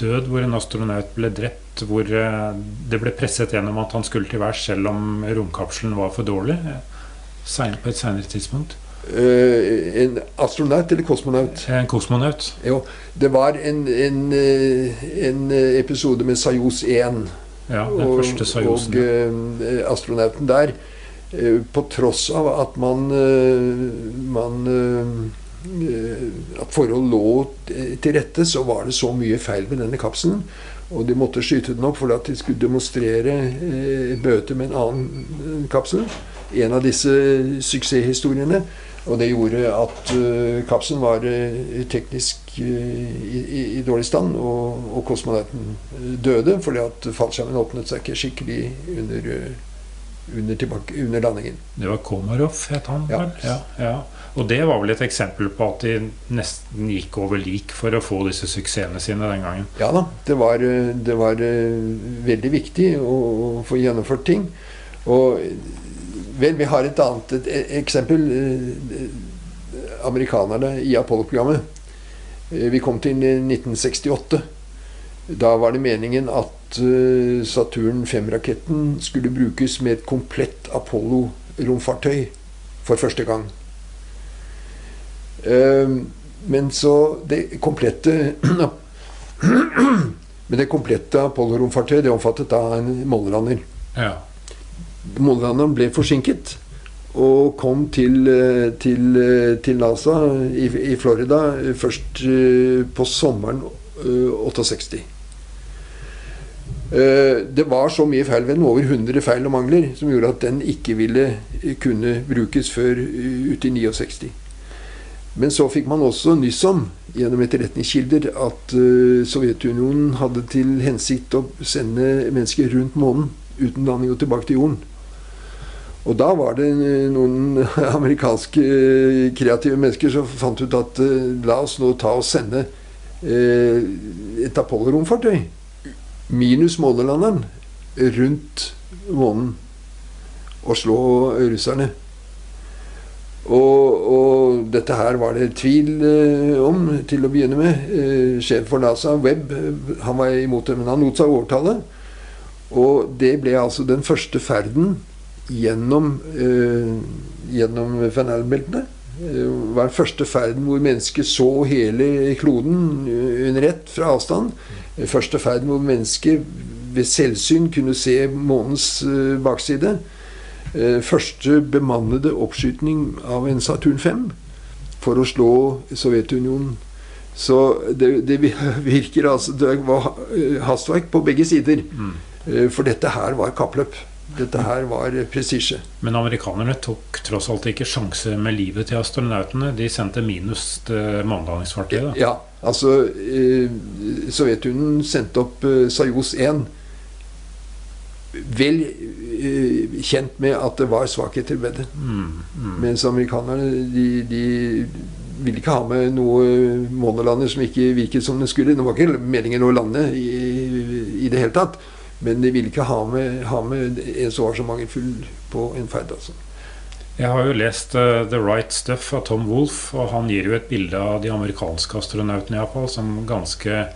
død hvor en astronaut ble drept, hvor eh, det ble presset gjennom at han skulle til værs selv om romkapselen var for dårlig? eh, På et senere tidspunkt. Uh, En astronaut eller kosmonaut? En kosmonaut. Jo, det var en, en, en episode med Sajos 1. Ja, den første Sajosen. og uh, astronauten der. uh, på tross av at man, man At forhold lå til rette, så var det så mye feil med denne kapselen. Og de måtte skyte den opp for at de skulle demonstrere eh, bøter med en annen eh, kapsel. En av disse suksesshistoriene. Og det gjorde at eh, kapselen var eh, teknisk eh, i, i, i dårlig stand, og, og kosmonauten eh, døde fordi at fallskjermen åpnet seg ikke skikkelig under, under, tilbake, under landingen. Det var Komarov, het han Ja. Ja, ja. Og det var vel et eksempel på at de nesten gikk over lik for å få disse suksessene sine den gangen. Ja da, det var, det var eh, veldig viktig å, få gjennomført ting. Og vel, vi har et annet et, eksempel. eh, Amerikanerne i Apollo-programmet. Eh, Vi kom til 1968. Da var det meningen at Saturn 5-raketten skulle brukes med et komplett Apollo-romfartøy for første gang. Eh, Men så det komplette Men det komplette Apollo-romfartøyet det omfattet da en månelander. Ja. Månelanderen ble forsinket, og kom til, eh, til, eh, til NASA i, i, Florida først på sommeren 68. Det var så mye feil ved den, over 100 feil og mangler, som gjorde at den ikke ville kunne brukes før ute i 69. Men så fikk man også nyss om gjennom etterretningskilder at uh, Sovjetunionen hadde til hensikt å sende mennesker rundt månen uten landing og tilbake til jorden. Og da var det noen amerikanske eh, kreative mennesker som fant ut at la oss nå ta og sende et Apollo-romfartøy minus månelanderen rundt månen og slå russerne. Og, og, dette her var det tvil eh, om til å begynne med. Eh, sjef for NASA, Webb, han var imot det, men han lot seg overtale. Og det ble altså den første ferden gjennom, eh, gjennom Fenalbeltene. Det var den første ferden hvor mennesket så hele kloden under ett fra avstand. Første ferden hvor mennesket ved selvsyn kunne se månens eh, bakside. Eh, første bemannede oppskyting av en Saturn 5 for å slå Sovjetunionen. Så det, det virker altså Det var eh, hastverk på begge sider. Mm. Eh, for dette her var kappløp. Dette her var presisje. Men amerikanerne tok tross alt ikke sjanse med livet til astronautene. De sendte minus til månelandingsfartøyet? Ja. Altså eh, Sovjetunionen sendte opp eh, Sajos 1 vel kjent med at det var svakheter ved det. Mm, mm. Mens amerikanerne de, de ville ikke ha med noe månelander som ikke virket som det skulle. Det var ikke meningen å lande i, i det hele tatt. Men de ville ikke ha med, ha med en som var så mangelfull på en ferd. altså. Jeg har jo lest uh, The Right Stuff av Tom Wolff, og han gir jo et bilde av de amerikanske astronautene i Japan, som ganske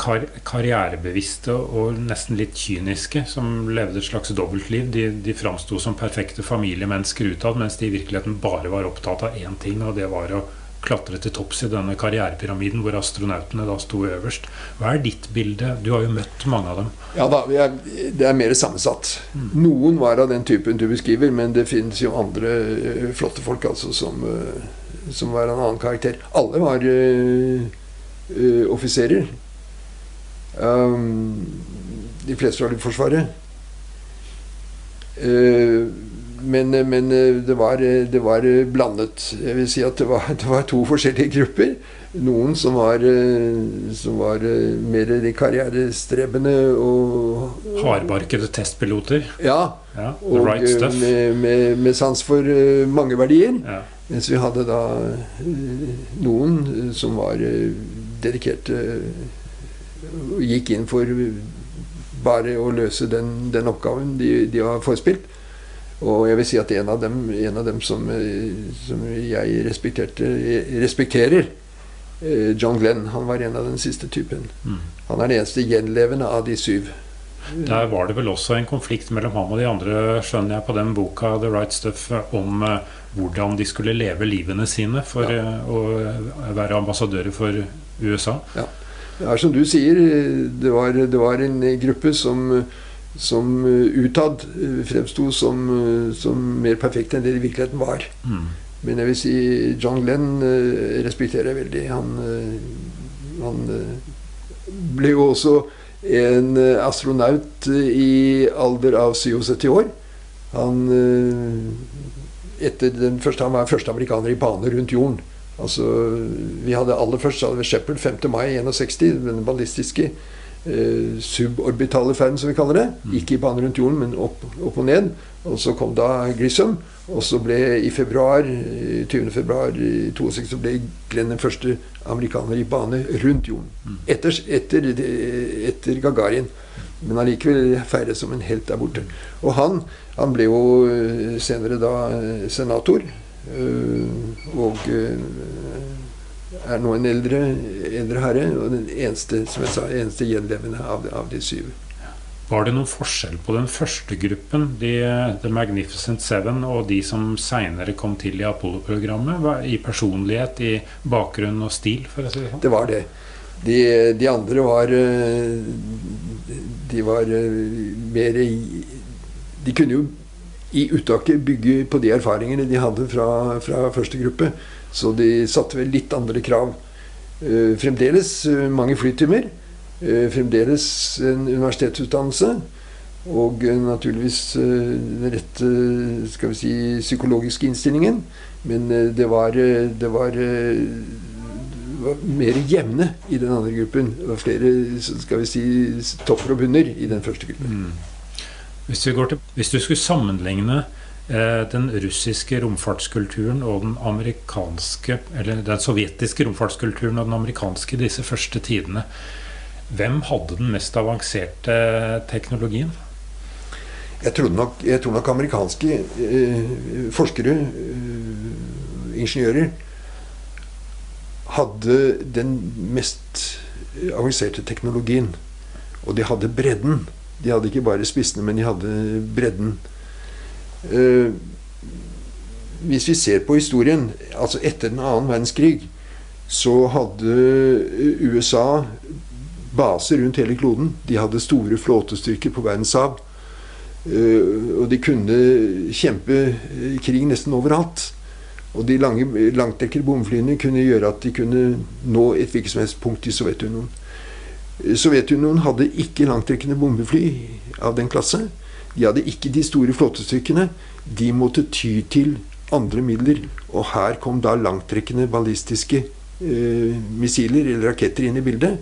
kar karrierebevisste og nesten litt kyniske, som levde et slags dobbeltliv. De, de framsto som perfekte familiemennesker utad, mens de i virkeligheten bare var opptatt av én ting, og det var å klatre til topps i denne karrierepyramiden hvor astronautene da sto øverst. Hva er ditt bilde? Du har jo møtt mange av dem. Ja da, er, det er mer sammensatt. Mm. Noen var av den typen du beskriver, men det finnes jo andre uh, flotte folk altså som, uh, som var av en annen karakter. Alle var uh, offiserer. Um, de fleste var i Forsvaret. Uh, men, men det, var, det, var, blandet. Jeg vil si at det var, det var to forskjellige grupper. Noen som var, som var mer karrierestrebende og Hardbarkede testpiloter? Ja. ja og right med, med, med, sans for mange verdier. Ja. Mens vi hadde da noen som var dedikerte gikk inn for bare å løse den, den oppgaven de, de, har forespilt. Og jeg vil si at en av dem, en av dem som, som, jeg respekterer, eh, John Glenn, han var en av den siste typen. Mm. Han er den eneste gjenlevende av de syv. Der var det vel også en konflikt mellom ham og de andre, skjønner jeg, på den boka The Right Stuff om uh, hvordan de skulle leve livene sine for ja. uh, å være ambassadører for USA. Ja. Det er som du sier, det var, det var en gruppe som, som utad fremsto som, som, mer perfekt enn det de i virkeligheten var. Mm. Men jeg vil si John Glenn eh, respekterer jeg veldig. Han, eh, han eh, ble jo også en astronaut i alder av 77 år. Han, etter den første, han var første amerikaner i bane rundt jorden. Altså, vi hadde Aller først så hadde vi Shepherd 5. mai 61, den ballistiske eh, suborbitale ferden, som vi kaller det. Mm. Ikke i bane rundt jorden, men opp, opp, og ned. Og så kom da Grissom. Og så ble i februar, 20. februar 62 så ble Glenn den første amerikaner i bane rundt jorden. Mm. Etter, etter, etter Gagarin. Men allikevel feiret som en helt der borte. Og han, han ble jo eh, senere da eh, senator. Eh, og eh, er nå en eldre, eldre, herre, og den eneste som jeg sa, eneste gjenlevende av, av, de syv. Var det noen forskjell på den første gruppen, de, The Magnificent Seven, og de som seinere kom til i Apollo-programmet? I personlighet, i bakgrunn og stil, for å si det sånn? Det var det. De, de andre var eh, De var mer De kunne jo i uttaket bygge på de erfaringene de hadde fra, fra første gruppe. Så de satte vel litt andre krav. Eh, fremdeles eh, mange flytimer. Eh, fremdeles en universitetsutdannelse. Og naturligvis den rette skal vi si, psykologiske innstillingen. Men det var, det var, det var mer jevne i den andre gruppen. Det var flere skal vi si, topper og bunner i den første gruppen. Hvis, til, hvis du skulle sammenligne eh, den russiske romfartskulturen og den amerikanske Eller den sovjetiske romfartskulturen og den amerikanske disse første tidene, hvem hadde den mest avanserte teknologien? Jeg, trodde nok, jeg tror nok amerikanske eh, forskere, eh, ingeniører, hadde den mest avanserte teknologien. Og de hadde bredden. De hadde ikke bare spissene, men de hadde bredden. Eh, hvis vi ser på historien, altså etter den annen verdenskrig, så hadde USA baser rundt hele kloden. De hadde store flåtestyrker på verdenshav. Uh, og de kunne kjempe eh, krig nesten overalt. Og de lange, langtdekkede bomflyene kunne gjøre at de kunne nå et hvilket som helst punkt i Sovjetunionen. Sovjetunionen hadde ikke langtrekkende bombefly av den klasse. De hadde ikke de store flåtestykkene. De måtte ty til andre midler. Og her kom da langtrekkende ballistiske eh, missiler eller raketter inn i bildet.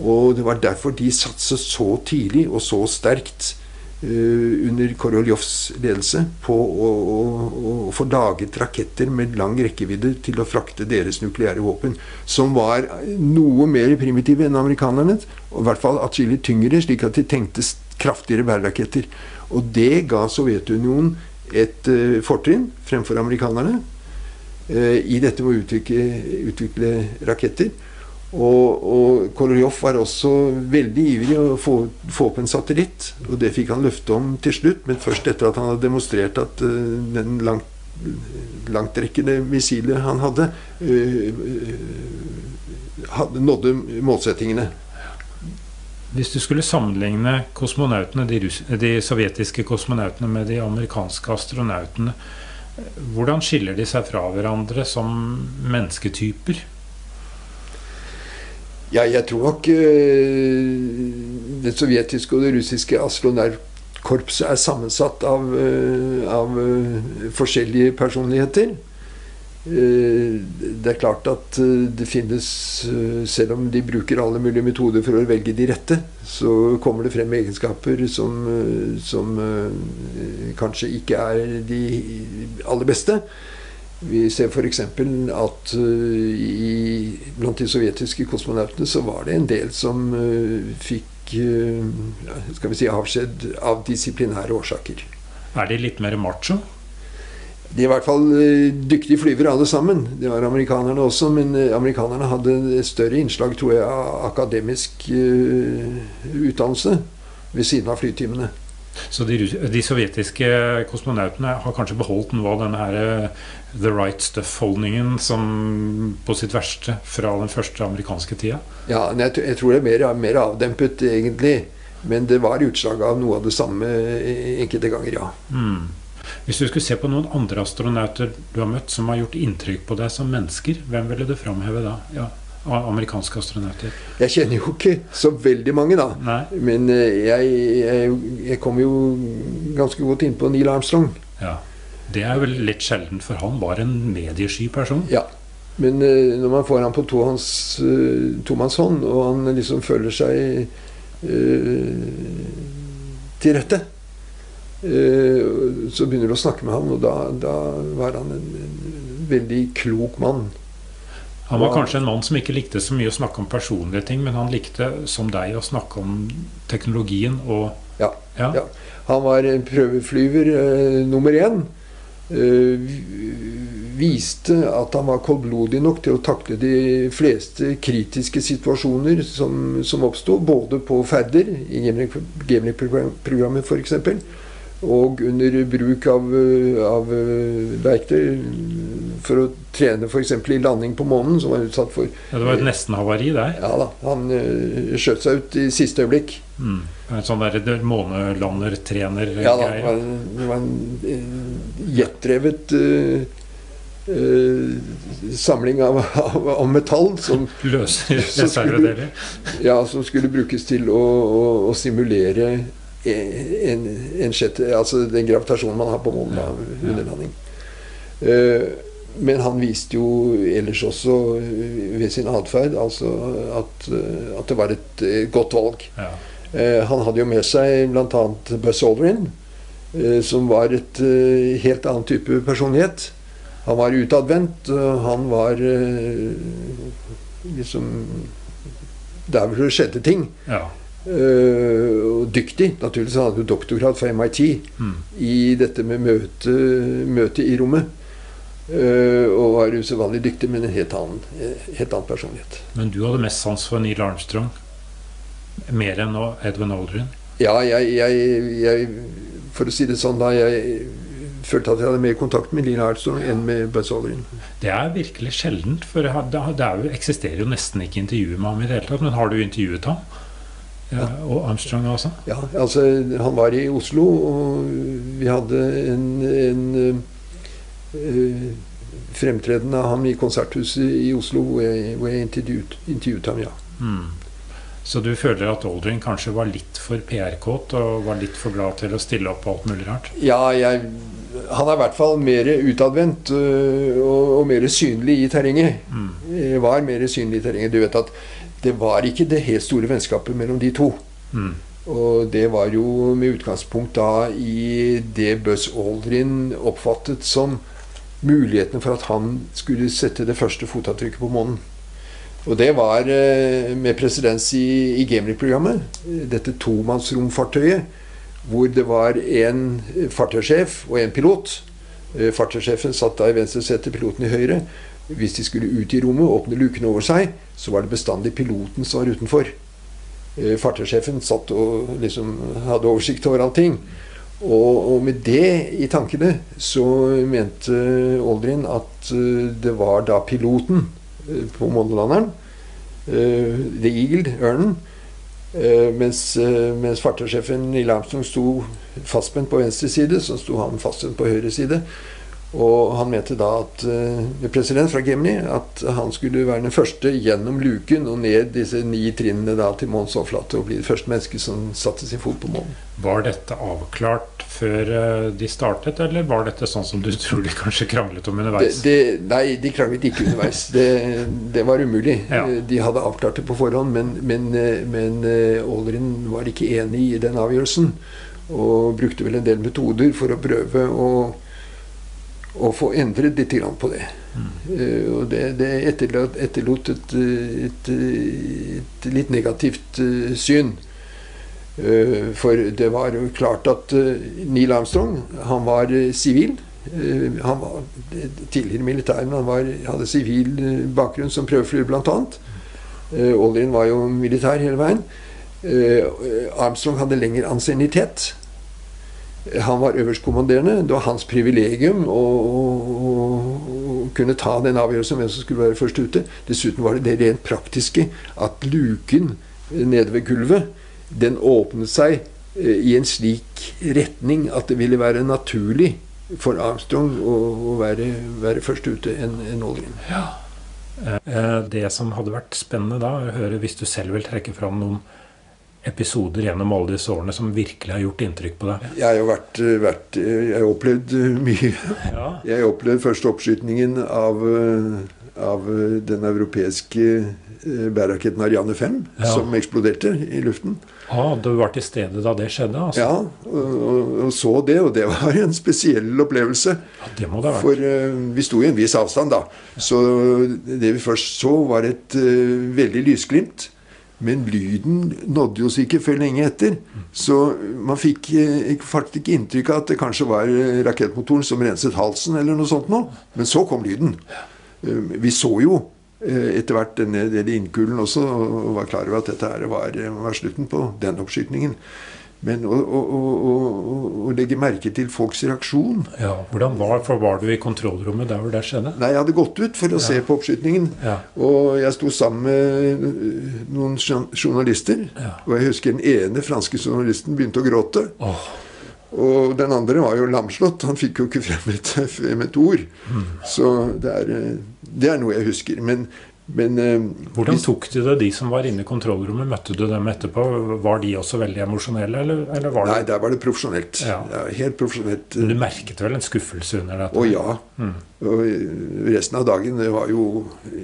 Og det var derfor de satset så tidlig og så sterkt under Koroljovs ledelse på å, å, å, få laget raketter med lang rekkevidde til å frakte deres nukleære våpen, som var noe mer primitive enn amerikanernes, og i hvert fall atskillig tyngre, slik at de tenkte kraftigere bæreraketter. Og det ga Sovjetunionen et uh, fortrinn fremfor amerikanerne uh, i dette med å utvikle, utvikle raketter. Og, og Kololjov var også veldig ivrig å få, få opp en satellitt. Og det fikk han løfte om til slutt, men først etter at han hadde demonstrert at uh, den langt, langtrekkende missilet han hadde, uh, hadde nådde målsettingene. Hvis du skulle sammenligne kosmonautene, de, de sovjetiske kosmonautene med de amerikanske astronautene, hvordan skiller de seg fra hverandre som mennesketyper? Ja, jeg tror nok uh, det sovjetiske og det russiske astronautkorpset er sammensatt av, uh, av uh, forskjellige personligheter. det er klart at det finnes Selv om de bruker alle mulige metoder for å velge de rette, så kommer det frem egenskaper som, som kanskje ikke er de aller beste. Vi ser f.eks. at uh, i, blant de sovjetiske kosmonautene så var det en del som uh, fikk uh, skal vi si, avskjed av disiplinære årsaker. Er de litt mer macho? De er i hvert fall dyktige flyvere alle sammen. Det var amerikanerne også, men amerikanerne hadde større innslag tror jeg, av akademisk utdannelse ved siden av flytimene. Så de, de, sovjetiske kosmonautene har kanskje beholdt noe av denne her the right stuff-holdningen som på sitt verste fra den første amerikanske tida? Ja, jeg, jeg tror det er mer, mer, avdempet, egentlig. Men det var utslag av noe av det samme enkelte ganger, ja. Mm. Hvis du skulle se på noen andre astronauter du har møtt som har gjort inntrykk på deg som mennesker, hvem ville du framheve da? Ja, amerikanske astronauter? Jeg kjenner jo ikke så veldig mange, da. Nei. Men jeg, jeg, jeg kom jo ganske godt inn på Neil Armstrong. Ja. Det er vel litt sjelden, for han var en mediesky person. Ja. Men uh, når man får han på tohånds, uh, tomannshånd, og han liksom føler seg uh, til rette, så begynner du å snakke med ham, og da, da var han en, en, veldig klok mann. Han var kanskje en mann som ikke likte så mye å snakke om personlige ting, men han likte, som deg, å snakke om teknologien og Ja. ja. ja. Han var prøveflyver nummer én. Eh, viste at han var koldblodig nok til å takle de fleste kritiske situasjoner som, som oppsto, både på ferder, i Gemlik-programmet f.eks., og under bruk av, av verktøy, for å trene f.eks. i landing på månen, som var utsatt for Ja, det var et nesten-havari der. Ja da, han skjøt seg ut i siste øyeblikk. Mm. En sånn der månelandertrener-greie. Ja da, det var en, eh, jetdrevet uh, uh, samling av, av, av, metall som Løser reservedeler? Ja, som skulle brukes til å, å, å simulere en, en sjette, altså den gravitasjonen man har på månen da, under landing. Uh, men han viste jo ellers også ved sin atferd altså at, at, det var et godt valg. Ja. Han hadde jo med seg bl.a. Buzz Aldrin, som var et helt annen type personlighet. Han var utadvendt. Han var liksom Der hvor det skjedde ting. Ja. Uh, og dyktig. Naturligvis han hadde jo doktorgrad fra MIT mm. i dette med møte, møte i rommet. Uh, og var usedvanlig dyktig, men en helt annen, helt annen, personlighet. Men du hadde mest sans for Neil Armstrong? Mer enn Edwin Aldrin? Ja, jeg, jeg, jeg, For å si det sånn, da Jeg følte at jeg hadde mer kontakt med Neil Armstrong enn med Buzz Aldrin. Det er virkelig sjeldent, for det jo, eksisterer jo nesten ikke intervjuer med ham i det hele tatt. Men har du intervjuet ham? Ja, og Armstrong også? Ja, altså han var i Oslo, og vi hadde en, en uh, fremtreden av ham i Konserthuset i Oslo hvor jeg, hvor jeg intervjuet, intervjuet, ham, ja. Mm. Så du føler at Aldrin kanskje var litt for PR-kåt og var litt for glad til å stille opp på alt mulig rart? Ja, jeg, han er i hvert fall mer utadvendt uh, og, og, mer synlig i terrenget. Mm. Var mer synlig i terrenget. Du vet at det var ikke det helt store vennskapet mellom de to. Mm. Og det var jo med utgangspunkt da i det Buzz Aldrin oppfattet som mulighetene for at han skulle sette det første fotavtrykket på månen. Og det var eh, med presedens i, i Gemini-programmet, Dette tomannsromfartøyet. Hvor det var en fartøysjef og en pilot. Eh, fartøysjefen satt da i venstre sete, piloten i høyre. Hvis de skulle ut i rommet og åpne lukene over seg, så var det bestandig piloten som var utenfor. Eh, fartøysjefen satt og liksom hadde oversikt over allting. Og, og, med det i tankene så mente Aldrin at uh, det var da piloten uh, på månelanderen, The Eagle, ørnen, mens, mens fartøysjefen i Armstrong sto fastspent på venstre side, så sto han fastspent på høyre side. Og han mente da at uh, president fra Gemini at han skulle være den første gjennom luken og ned disse ni trinnene da til månens overflate og bli det første mennesket som satte sin fot på månen. Var dette avklart før uh, de startet, eller var dette sånn som du tror de kanskje kranglet om underveis? Det, det, nei, de kranglet ikke underveis. Det, det var umulig. Ja. De hadde avklart det på forhånd, men, men, eh, men Aldrin var ikke enig i den avgjørelsen. Og brukte vel en del metoder for å prøve å å få endret litt på det. Mm. Og det, det etterlot, etterlot et, et, et, litt negativt uh, syn. Uh, for det var jo klart at Neil Armstrong han var sivil. han var tidligere militær, men han var, hadde sivil bakgrunn som prøveflyr, bl.a. Uh, Aldrin var jo militær hele veien. Armstrong hadde lengre ansiennitet. Han var øverstkommanderende. Det var hans privilegium å, å, å, kunne ta den avgjørelsen om hvem som skulle være først ute. Dessuten var det det rent praktiske at luken nede ved gulvet den åpnet seg eh, i en slik retning at det ville være naturlig for Armstrong å, å være, være, først ute enn en Aldrin. Ja. Eh, det som hadde vært spennende da, å høre hvis du selv vil trekke fram noen episoder gjennom alle disse årene som virkelig har gjort inntrykk på deg? Jeg har jo vært, vært Jeg har opplevd mye. Ja. Jeg opplevde først oppskytingen av, av den europeiske bæraketten Ariane 5, ja. som eksploderte i luften. Ah, du var til stede da det skjedde? Altså. Ja, og, og, så det. Og det var en spesiell opplevelse. Ja, det må det ha vært. For uh, vi sto i en viss avstand da. Så det vi først så, var et uh, veldig lysglimt. Men lyden nådde oss ikke før lenge etter. Så man fikk eh, faktisk ikke inntrykk av at det kanskje var eh, rakettmotoren som renset halsen, eller noe sånt noe. Men så kom lyden. Eh, vi så jo etter hvert denne, delen innkulen også, og var klar over at dette her var, var slutten på den oppskytningen. Men å, å, å, å, legge merke til folks reaksjon Ja, hvordan var, for var du i kontrollrommet der hvor det skjedde? Nei, jeg hadde gått ut for å se på oppskytingen. Ja. Og jeg sto sammen med øh, noen journalister. Ja. Og jeg husker den ene franske journalisten begynte å gråte. Oh. Og den andre var jo lamslått. Han fikk jo ikke frem et, frem et ord. Mm. Så det er, øh, det er noe jeg husker. Men, men øh, hvordan tok de det, de som var inne i kontrollrommet? Møtte du dem etterpå? Var de også veldig emosjonelle, eller, eller var Nei, det der var det profesjonelt. Ja. helt profesjonelt. Men Du merket vel en skuffelse under dette? Å ja. Mm. Og resten av dagen det var jo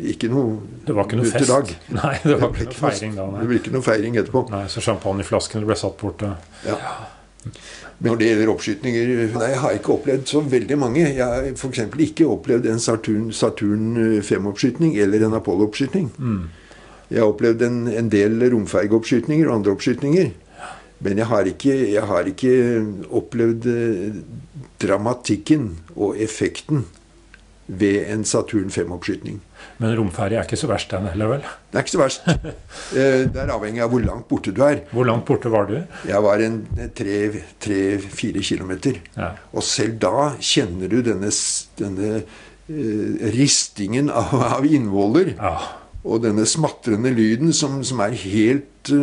ikke noe Det var ikke noe fest? Dag. Nei, det var ikke noe feiring da, Det nei. ble ikke noe feiring etterpå. nei så champagneflaskene ble satt bort. Ja. Ja. Men når det gjelder oppskytninger Nei, jeg har ikke opplevd så veldig mange. Jeg har f.eks. ikke opplevd en Saturn, Saturn 5-oppskytning eller en Apollo-oppskytning. Jeg har opplevd en, en del romfergeoppskytninger og andre oppskytninger. Men jeg har ikke, jeg har ikke opplevd eh, dramatikken og effekten ved en Saturn 5-oppskytning. Men romferje er ikke så verst, den heller, vel? Det er ikke så verst. Eh, Det er avhengig av hvor langt borte du er. Hvor langt borte var du? Jeg var en tre-fire kilometer. Ja. Og selv da kjenner du denne, denne eh, ristingen av, av innvoller. Ja. Og denne smatrende lyden som, som er helt uh,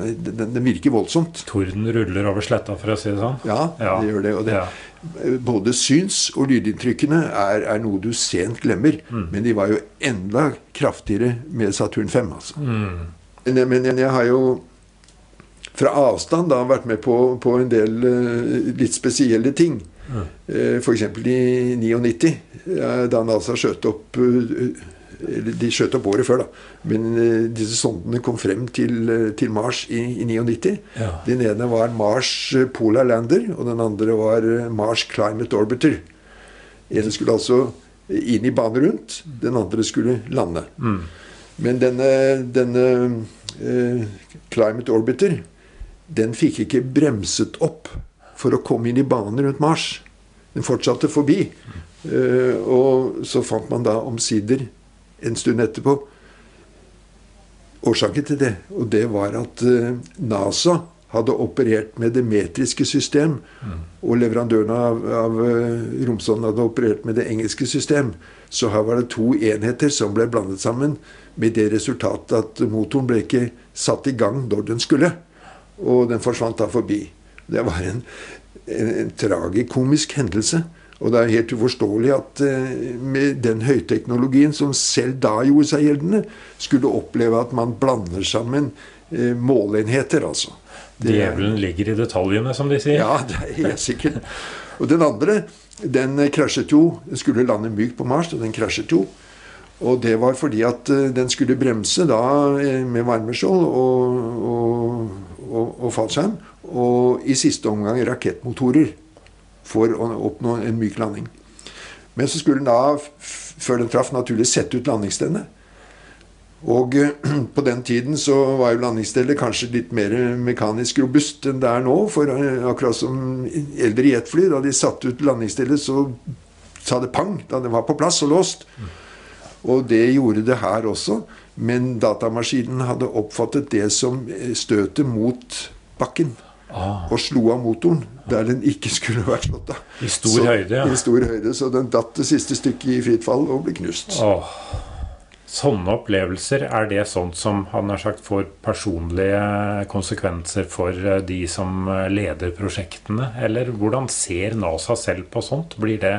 den, den virker voldsomt. Torden ruller over sletta, for å si det sånn. Ja, Ja. det gjør det. Og det Ja. Både syns- og lydinntrykkene er, er noe du sent glemmer. Mm. Men de var jo enda kraftigere med Saturn 5. Altså. Mm. Men, men jeg har jo fra avstand da vært med på, på en del uh, litt spesielle ting. Mm. Uh, F.eks. i 99, eh, da NASA skjøt opp eh, eller De skjøt opp året før, da. Men eh, disse sondene kom frem til, eh, til Mars i, i 99. Ja. Den ene var Mars eh, Polar Lander, og den andre var Mars Climate Orbiter. En skulle altså inn i bane rundt, den andre skulle lande. Mm. Men denne, denne eh, Climate Orbiter, den fikk ikke bremset opp for å komme inn i bane rundt Mars. Den fortsatte forbi. Uh, og så fant man da omsider, en stund etterpå, årsaken til det. Og det var at eh, NASA hadde operert med det metriske system, og leverandørene av, av eh, romsonden hadde operert med det engelske system. Så her var det to enheter som ble blandet sammen, med det resultatet at motoren ble ikke satt i gang når den skulle. Og den forsvant da forbi. Det var en, en, en tragikomisk hendelse. Og det er helt uforståelig at eh, med den høyteknologien som selv da gjorde seg gjeldende, skulle oppleve at man blander sammen måleenheter, altså. Det Djevelen ligger i detaljene, som de sier. ja, det er helt sikkert. Og den andre, den eh, krasjet jo. Den skulle lande mykt på Mars, og den krasjet jo. Og det var fordi at eh, den skulle bremse da eh, med varmeskjold og, og, og, og fallskjerm. Og i siste omgang rakettmotorer for å oppnå en myk landing. Men så skulle den da, før den traff, naturlig sette ut landingsstedet. Og eh, på den tiden så var jo landingsstellet kanskje litt mer mekanisk robust enn det er nå. For eh, akkurat som eldre jetfly, da de satte ut landingsstellet, så sa det pang da det var på plass og låst. Og det gjorde det her også. Men datamaskinen hadde oppfattet det som eh, støtet mot bakken. Ah, Og slo av motoren der den ikke skulle vært slått av. I stor høyde, ja. I stor høyde, Så den datt det siste stykket i fritt fall og ble knust. Oh. Sånne opplevelser, er det sånt som han har sagt får personlige konsekvenser for eh, de som eh, leder prosjektene? Eller hvordan ser NASA selv på sånt? Blir det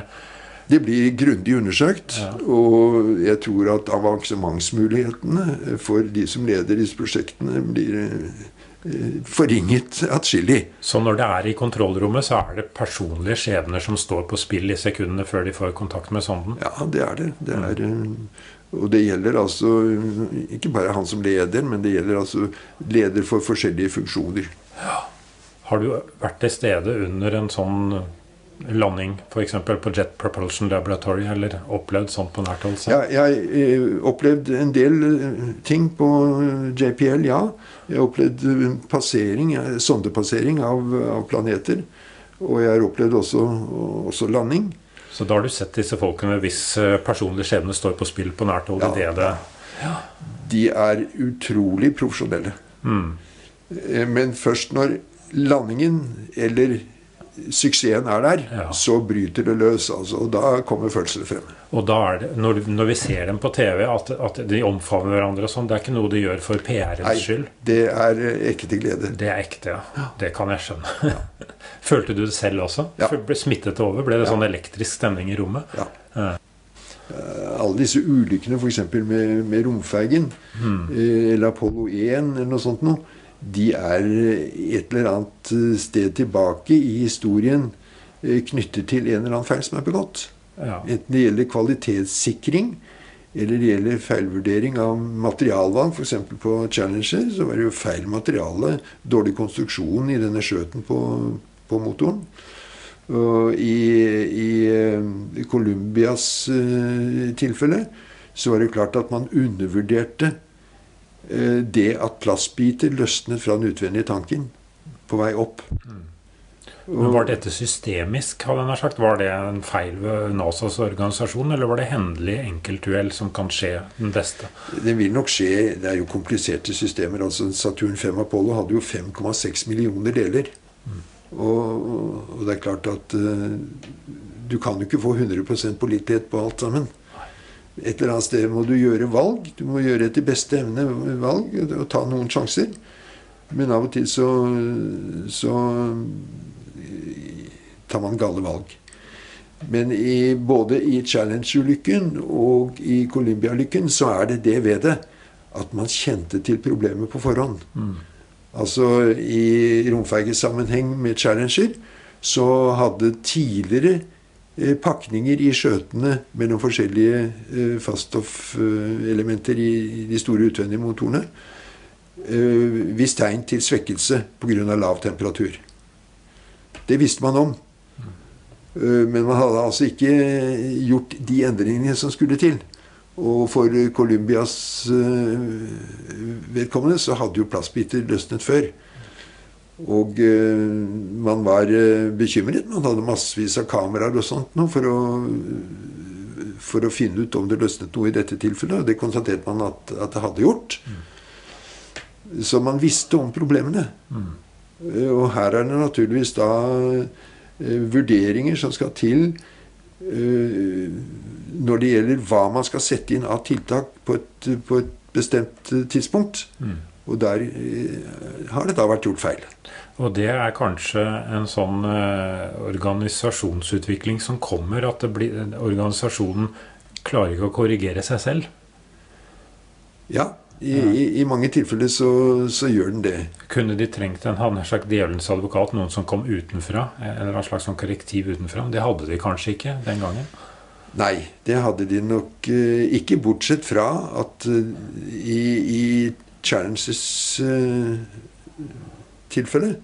Det blir grundig undersøkt, Ja. og jeg tror at avansementsmulighetene for de som leder disse prosjektene, blir eh, forringet atskillig. Så når det er i kontrollrommet, så er det personlige skjebner som står på spill i sekundene før de får kontakt med sonden? Ja, det er det. det er, eh, og det gjelder altså ikke bare han som leder, men det gjelder altså leder for forskjellige funksjoner. Ja. Har du vært til stede under en sånn landing, f.eks. på Jet Propulsion Laboratory, eller opplevd sånt på nært hold? Ja, jeg har opplevd en del eh, ting på eh, JPL, ja. Jeg har opplevd eh, passering, eh, sondepassering av, av planeter. Og jeg har opplevd også, også landing. Så da har du sett disse folkene hvis eh, personlig skjebne står på spill på nært hold? Ja. det det De er utrolig profesjonelle. mm. Eh, Men først når landingen eller suksessen er der, Ja. så bryter det løs. Altså, og da kommer følelsene frem. Og da er det, når, når vi ser dem på TV, at, at de omfavner hverandre og sånn, det er ikke noe de gjør for PR-ens Nei, skyld. det er eh, ekte glede. Det er ekte, ja. Det kan jeg skjønne. Følte du det selv også? Ja. Ble smittet over? Ble det sånn elektrisk stemning i rommet? Ja. Ja. Eh, Alle disse ulykkene, f.eks. Med, med romfergen, eh, eller Apollo 1, eller noe sånt noe, de er et eller annet eh, sted tilbake i historien eh, knyttet til en eller annen feil som er begått. Ja. Enten det gjelder kvalitetssikring, eller det gjelder feilvurdering av materialvalg. F.eks. på Challenger så var det jo feil materiale, dårlig konstruksjon i denne skjøten på, på motoren. Og i, i Colombias eh, tilfelle så var det klart at man undervurderte det at plastbiter løsnet fra den utvendige tanken på vei opp. Men Var dette systemisk, hadde jeg sagt? Var det en feil ved NASAs organisasjon, eller var det hendelig enkeltuhell som kan skje den beste? Det vil nok skje Det er jo kompliserte systemer. altså Saturn 5 Apollo hadde jo 5,6 millioner deler. Og, og det er klart at uh, du kan jo ikke få 100% pålitelighet på alt sammen. Et eller annet sted må du gjøre valg. Du må gjøre etter beste evne valg og ta noen sjanser. Men av og til så, så tar man gale valg. Men i, både i Challenge-ulykken og i Columbia-ulykken så er det det ved det at man kjente til problemet på forhånd. Altså i romfergesammenheng med Challenger så hadde tidligere pakninger i skjøtene mellom forskjellige eh, faststoffelementer i, i de store utvendige motorene hvis tegn til svekkelse pga. lav temperatur. Det visste man om. Eh, Men man hadde altså ikke gjort de endringene som skulle til. Og for Columbias eh, vedkommende så hadde jo plastbiter løsnet før. Og eh, man var eh, bekymret. Man hadde massevis av kameraer og sånt nå for å, for å finne ut om det løsnet noe i dette tilfellet. Og det konstaterte man at, at det hadde gjort. Så man visste om problemene. Mm. Og her er det naturligvis da vurderinger som skal til eh, når det gjelder hva man skal sette inn av tiltak på et, på et bestemt tidspunkt. tidspunkt. Og der har det da vært gjort feil. Og det er kanskje en sånn eh, organisasjonsutvikling som kommer, at det blir, organisasjonen klarer ikke å korrigere seg selv. Ja, i, i, i mange tilfeller så, så gjør den det. Kunne de trengt en nær sagt djevelens advokat, noen som kom utenfra? Eller en slags sånn korrektiv utenfra? Det hadde de kanskje ikke den gangen. Nei, det hadde de nok eh, ikke, bortsett fra at eh, i, i Challenges eh, tilfelle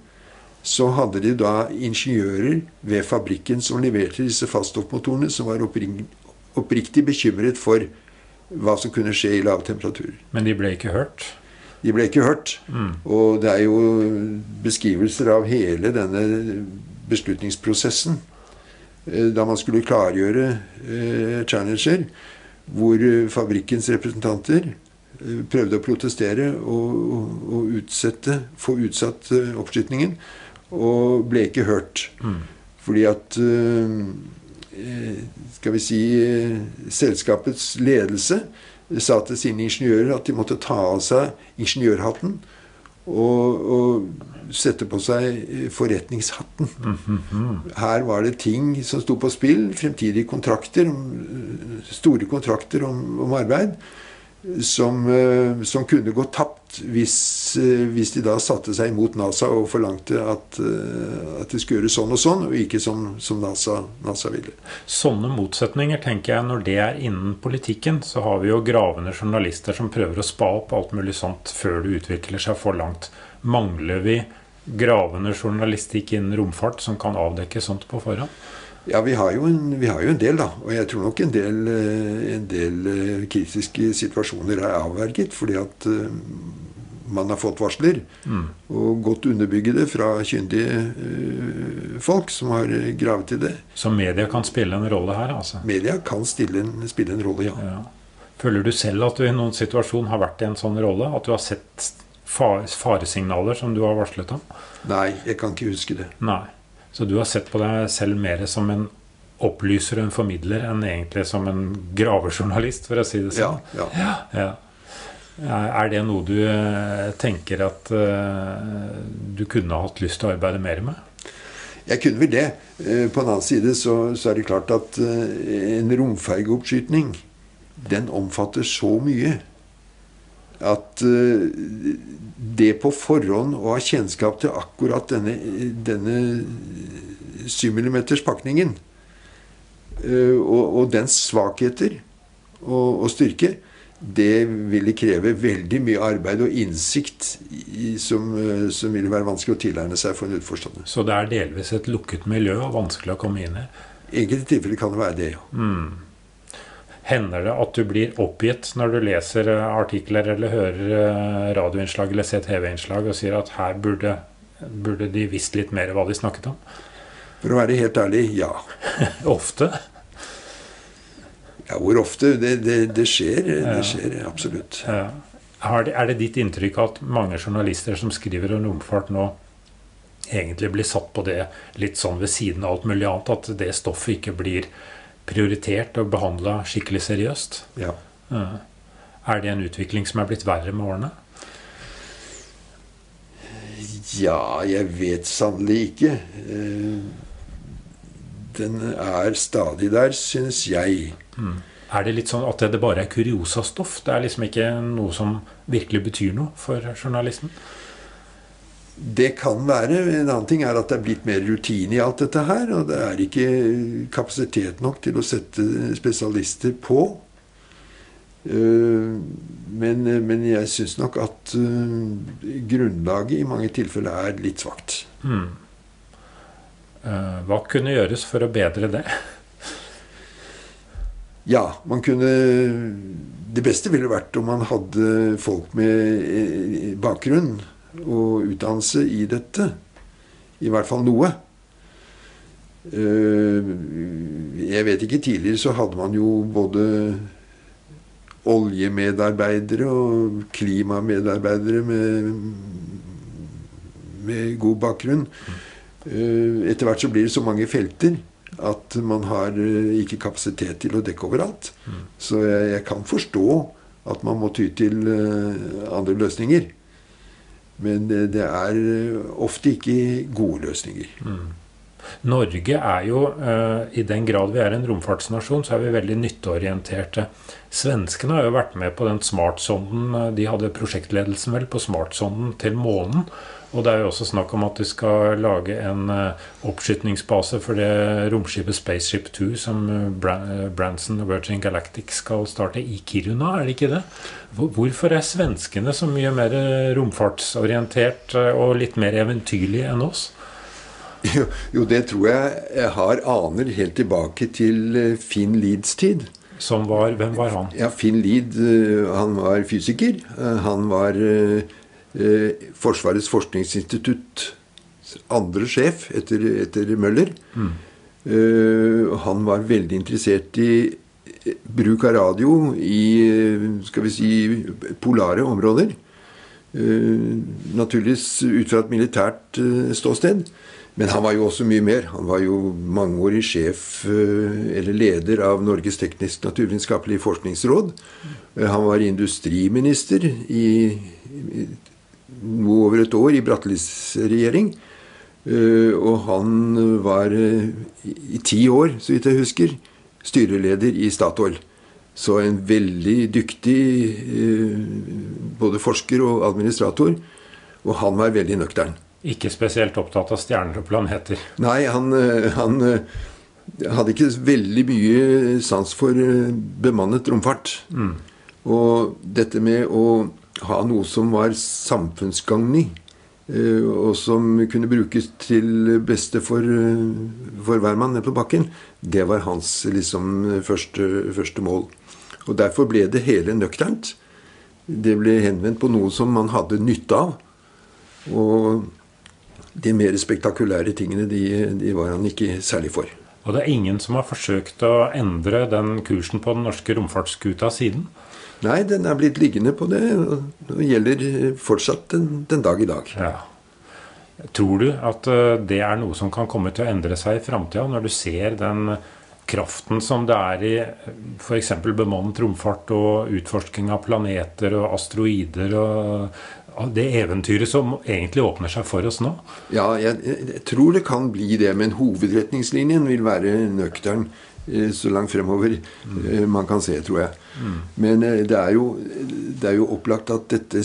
så hadde de da ingeniører ved fabrikken som leverte disse faststoffmotorene, som var oppriktig bekymret for hva som kunne skje i lave temperaturer. Men de ble ikke hørt. De ble ikke hørt. Og det er jo beskrivelser av hele denne beslutningsprosessen eh, da man skulle klargjøre eh, Challenger, hvor eh, fabrikkens representanter prøvde å protestere og, og, utsette, få utsatt eh, oppskytingen, og ble ikke hørt. Fordi at eh, eh, skal vi si selskapets ledelse sa til sine ingeniører at de måtte ta av seg ingeniørhatten og, og sette på seg forretningshatten. Her var det ting som sto på spill, fremtidige kontrakter, store kontrakter om, om arbeid, som, eh, som kunne gå tapt hvis, eh, hvis de da satte seg imot NASA og forlangte at, eh, at det skulle gjøres sånn og sånn, og ikke som, som NASA, NASA ville. Sånne motsetninger, tenker jeg, når det er innen politikken, så har vi jo gravende journalister som prøver å spa opp alt mulig sånt før det utvikler seg for langt. Mangler vi gravende journalistikk innen romfart som kan avdekke sånt på forhånd? Ja, vi har, jo en, vi har jo en del, da. Og jeg tror nok en del, eh, en del eh, kritiske situasjoner er avverget fordi at eh, man har fått varsler. Og godt underbyggede fra kyndige folk som har gravet i det. Så media kan spille en rolle her, altså. Media kan en, spille en rolle, ja. Ja. Føler du selv at du i noen situasjon har vært i en sånn rolle? At du har sett faresignaler som du har varslet om? Nei, jeg kan ikke huske det. Nei. Så du har sett på deg selv mer som en opplyser og en formidler enn egentlig som en gravejournalist, for å si det sånn? Ja, ja. ja. Er det noe du eh, tenker at uh, du kunne hatt lyst til å arbeide mer med? Jeg kunne vel det. Uh, på en annen side så, så er det klart at en romfergeoppskyting den omfatter så mye at det på forhånd å ha kjennskap til akkurat denne, denne 7 mm-pakningen og, og dens svakheter og, og styrke det ville kreve veldig mye arbeid og innsikt i, som, eh, som, ville være vanskelig å tilegne seg for en utenforstående. Så det er delvis et lukket miljø og vanskelig å komme inn i? I enkelte tilfeller kan det være det, ja. Mm. Hender det at du blir oppgitt når du leser eh, artikler eller hører eh, radioinnslag eller ser TV-innslag og sier at her burde, burde de visst litt mer hva de snakket om? For å være helt ærlig ja. Ofte? Ja, hvor ofte? Det, det, det skjer. Det skjer absolutt. Ja. Er det ditt inntrykk at mange journalister som skriver om romfart nå, egentlig blir satt på det litt sånn ved siden av alt mulig annet? At det stoffet ikke blir prioritert og behandla skikkelig seriøst? Ja. ja. Er det en utvikling som er blitt verre med årene? Ja, jeg vet sannelig ikke. Eh, den er stadig der, synes jeg. Mm. Er det litt sånn at det bare er kuriosastoff? Det er liksom ikke noe som virkelig betyr noe for journalisten? Det kan være. En annen ting er at det er blitt mer rutine i alt dette her. Og det er ikke kapasitet nok til å sette spesialister på. Eh, men, men jeg syns nok at eh, grunnlaget i mange tilfeller er litt svakt. Mm. Hva kunne gjøres for å bedre det? Ja, man kunne Det beste ville vært om man hadde folk med bakgrunn og utdannelse i dette. I hvert fall noe. Eh, jeg vet ikke, tidligere så hadde man jo både oljemedarbeidere og klimamedarbeidere med, med god bakgrunn. Eh, etter hvert så blir det så mange felter at man har eh, ikke kapasitet til å dekke overalt. Mm. Så jeg, jeg, kan forstå at man må ty til andre løsninger. Men det, det, er eh, ofte ikke gode løsninger. Mm. Norge er jo, uh, i den grad vi er en romfartsnasjon, så er vi veldig nytteorienterte. Svenskene har jo vært med på den smartsonden. De hadde prosjektledelsen vel på smartsonden til månen. Og det er jo også snakk om at de skal lage en uh, oppskytningsbase for det romskipet Spaceship 2 som uh, Branson og Virgin Galactic skal starte i Kiruna, er det ikke det? Hvorfor er svenskene så mye mer romfartsorientert og litt mer eventyrlige enn oss? Jo, jo, det tror jeg jeg har aner helt tilbake til Finn Lieds tid. Som var, Hvem var han? Ja, Finn Lied han var fysiker. Han var eh, Forsvarets forskningsinstitutt andre sjef etter, etter Møller. Mm. Eh, han var veldig interessert i eh, bruk av radio i eh, skal vi si, polare områder. Eh, naturligvis ut fra et militært eh, ståsted. Men han var jo også mye mer. Han var jo mangeårig sjef eller leder av Norges teknisk-naturvitenskapelige forskningsråd. Han var industriminister i noe over et år i Brattelis regjering. Eh, og han var eh, i ti år, så vidt jeg husker, styreleder i Statoil. Så en veldig dyktig eh, både forsker og administrator. Og han var veldig nøktern. Ikke spesielt opptatt av stjerner og planeter? Nei, han, han hadde ikke veldig mye sans for bemannet romfart. Mm. Og dette med å ha noe som var samfunnsgagnig, eh, og som kunne brukes til beste for, eh, for hver mann nede på bakken, det var hans liksom første, første mål. Og Derfor ble det hele nøkternt. Det ble henvendt på noe som man hadde nytte av. Og de mer spektakulære tingene de, de var han ikke særlig for. Og det er ingen som har forsøkt å endre den kursen på den norske romfartsskuta siden? Nei, den er blitt liggende på det, og det gjelder fortsatt den, den dag i dag. Ja. Tror du at eh, det er noe som kan komme til å endre seg i framtida, når du ser den kraften som det er i f.eks. bemannet romfart og utforsking av planeter og asteroider og det eventyret som egentlig åpner seg for oss nå? Ja, jeg, jeg tror det kan bli det, men hovedretningslinjen vil være nøktern så langt fremover mm. man kan se, tror jeg. Mm. Men det er, jo, det er jo opplagt at dette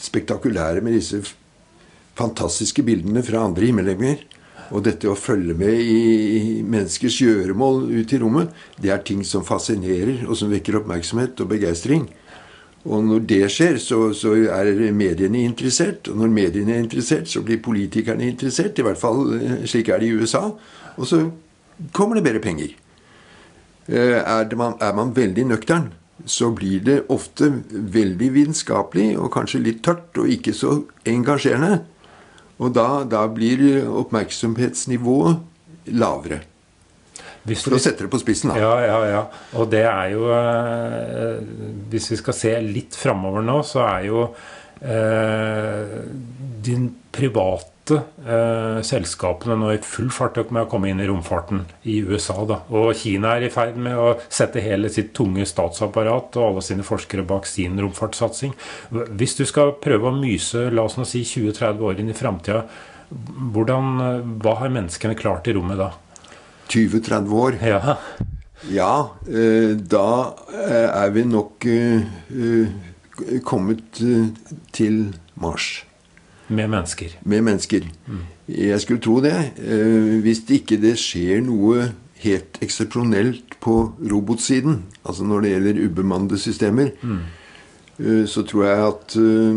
spektakulære med disse fantastiske bildene fra andre himmellegemer og dette å følge med i menneskers gjøremål ut i rommet, det er ting som fascinerer, og som vekker oppmerksomhet og begeistring. Og når det skjer, så, så, er mediene interessert. Og når mediene er interessert, så blir politikerne interessert. I hvert fall eh, slik er det i USA. Og så kommer det bedre penger. Eh, er, man, er man veldig nøktern, så blir det ofte veldig vitenskapelig og kanskje litt tørt og ikke så engasjerende. Og da, da blir oppmerksomhetsnivået lavere. Hvis For å sette det på spissen, da. Ja, ja, ja. Og det er jo eh, Hvis vi skal se litt framover nå, så er jo eh, din private eh, selskapene nå i full fart med å komme inn i romfarten i USA. Da. Og Kina er i ferd med å sette hele sitt tunge statsapparat og alle sine forskere bak sin romfartssatsing. Hvis du skal prøve å myse la oss nå si 20-30 år inn i framtida, hva har menneskene klart i rommet da? 20-30 år? Ja. ja eh, da eh, er vi nok eh, kommet til Mars. Med mennesker. Med mennesker. Mm. Jeg skulle tro det. Eh, hvis det ikke det skjer noe helt eksepsjonelt på robotsiden, altså når det gjelder ubemannede systemer, mm. Så tror jeg at eh,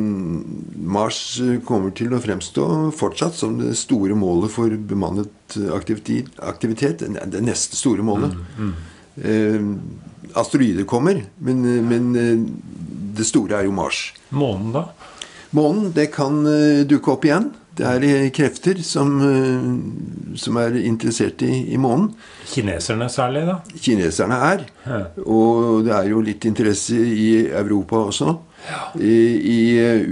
Mars kommer til å fremstå fortsatt som det store målet for bemannet aktivitet. Det neste store målet. Mm. Asteroider kommer, men, men det store er jo Mars. Månen, da? Månen det kan uh, dukke opp igjen. Det er eh, krefter som, uh, som er interessert i, i, månen. Kineserne særlig, da? Kineserne er. Ja. Og det er jo litt interesse i Europa også. Ja. I, I,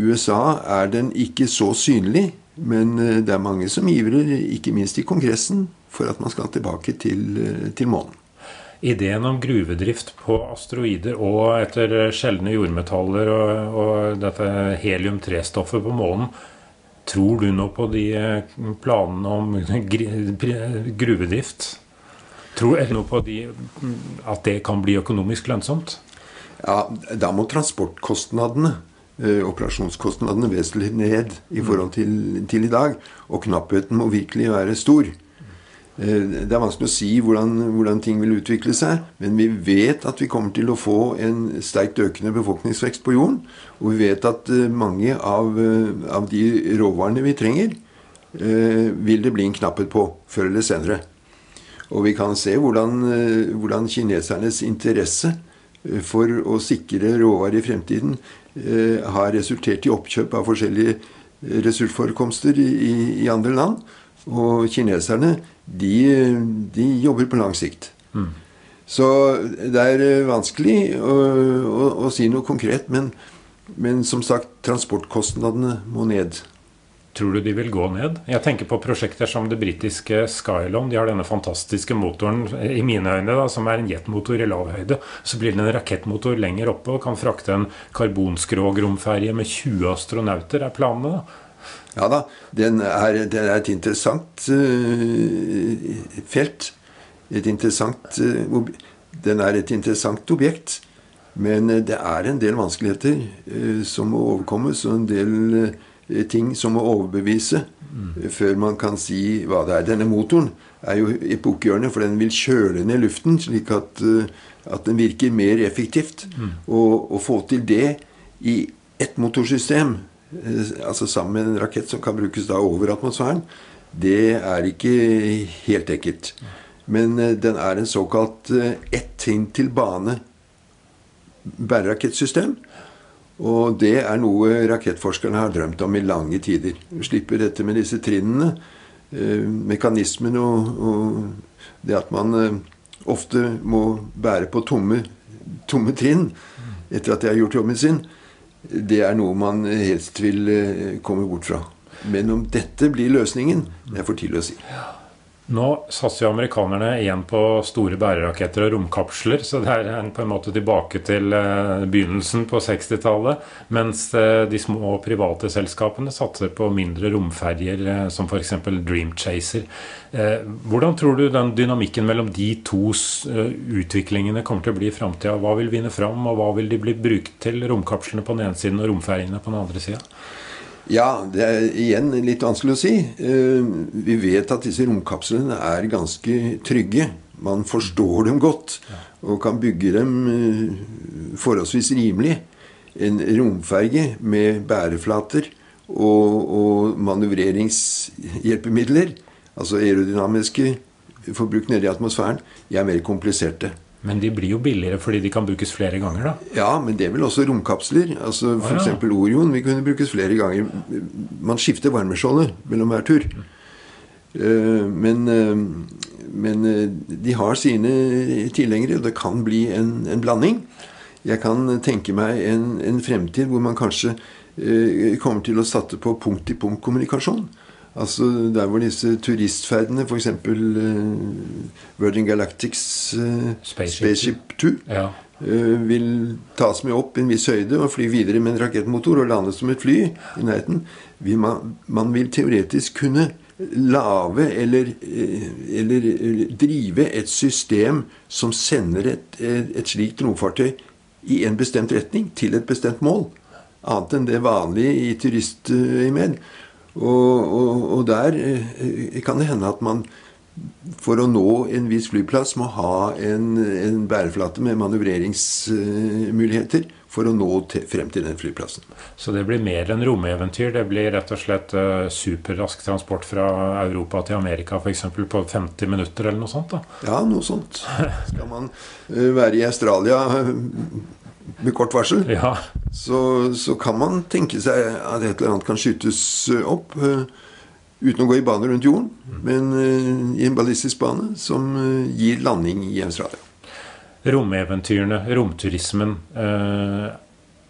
USA er den ikke så synlig, men det er mange som ivrer, ikke minst i Kongressen, for at man skal tilbake til, til månen. Ideen om gruvedrift på asteroider og etter sjeldne jordmetaller og, og dette helium-3-stoffet på månen Tror du nå på de eh, planene om gruvedrift? Tror du noe på de, at det kan bli økonomisk lønnsomt? Ja, Da må transportkostnadene, eh, operasjonskostnadene, vesentlig ned i forhold til, til i dag. Og knappheten må virkelig være stor. Eh, det er vanskelig å si hvordan, hvordan, ting vil utvikle seg, men vi vet at vi kommer til å få en sterkt økende befolkningsvekst på jorden. Og vi vet at eh, mange av, eh, av de råvarene vi trenger, vil det bli en knapphet på før eller senere. Og vi kan se hvordan, hvordan kinesernes interesse for å sikre råvarer i fremtiden har resultert i oppkjøp av forskjellige ressursforekomster i, i andre land. Og kineserne de, de jobber på lang sikt. Mm. Så det er eh, vanskelig å, å, å si noe konkret. Men, men, som sagt, transportkostnadene må ned. Tror du de vil gå ned? Jeg tenker på prosjekter som det britiske Skylon. De har denne fantastiske motoren i mine øyne da, som er en jetmotor i lav høyde. Så blir det en rakettmotor lenger oppe og kan frakte en karbonskrog-romferje med 20 astronauter, er planene. da. Ja da, den er, den er et interessant uh, felt. Et interessant uh, Den er et interessant objekt. Men uh, det er en del vanskeligheter som må overkommes, og en del ting som må overbevise mm. før man kan si hva det er. Denne motoren er jo epokegjørende, for den vil kjøle ned luften, slik at, at den virker mer effektivt. Mm. Og å få til det i ett motorsystem Eh, altså sammen med en rakett som kan brukes da over atmosfæren, det er ikke helt ekkelt. Men eh, den er en såkalt eh, ett trinn til bane bærerakettsystem. Og det er noe rakettforskerne har drømt om i lange tider. Slippe dette med disse trinnene, mekanismen og, og det at man ofte må bære på tomme, tomme trinn etter at de har gjort jobben sin, det er noe man helst vil eh, komme bort fra. Men om dette blir løsningen, det er for tidlig å si. Nå satser jo amerikanerne igjen på store bæreraketter og romkapsler, så det er på en måte tilbake til eh, begynnelsen på 60-tallet. Mens eh, de små private selskapene satser på mindre romferjer, eh, som f.eks. Dream Chaser. Hvordan tror du den dynamikken mellom de to utviklingene kommer til å bli i framtida? Hva vil vinne fram, og hva vil de bli brukt til, romkapslene på den ene siden og romferjene på den andre sida? Ja, det er igjen litt vanskelig å si. Eh, vi vet at disse romkapslene er ganske trygge. Man forstår dem godt og kan bygge dem eh, forholdsvis rimelig. En romferge med bæreflater og, og manøvreringshjelpemidler, altså aerodynamiske forbruk nede i atmosfæren, de er mer kompliserte. Men de blir jo billigere fordi de kan brukes flere ganger, da? Ja, men det er vel også romkapsler. Altså F.eks. Ah, ja. Orion vil kunne brukes flere ganger. Man skifter varmeskjoldet mellom hver tur. Eh, Men, eh, men eh, de har sine tilhengere, og det kan bli en, en blanding. Jeg kan tenke meg en, en fremtid hvor man kanskje kommer til å satse på punkt-til-punkt-kommunikasjon. Altså Der hvor disse turistferdene, f.eks. Uh, Virgin Galactics uh, Spaceship. Spaceship 2, Ja. uh, vil tas med opp i en viss høyde og fly videre med en rakettmotor og lande som et fly i nærheten. Vil man, man vil teoretisk kunne lage eller, eh, eller eh, drive et system som sender et, et, slikt romfartøy i en bestemt retning, til et bestemt mål. Annet enn det vanlige i turistøyemed. Og, og, og der eh, kan det hende at man for å nå en viss flyplass må ha en, en bæreflate med manøvreringsmuligheter for å nå til, frem til den flyplassen. Så det blir mer enn romeventyr. Det blir rett og slett eh, superrask transport fra Europa til Amerika f.eks. på 50 minutter eller noe sånt? da. Ja, noe sånt. Skal man eh, være i Australia med kort varsel, Ja. så, så kan man tenke seg at et eller annet kan skytes eh, opp eh, uten å gå i bane rundt jorden, men eh, i en ballistisk bane som gir landing i Australia. Romeventyrene, romturismen.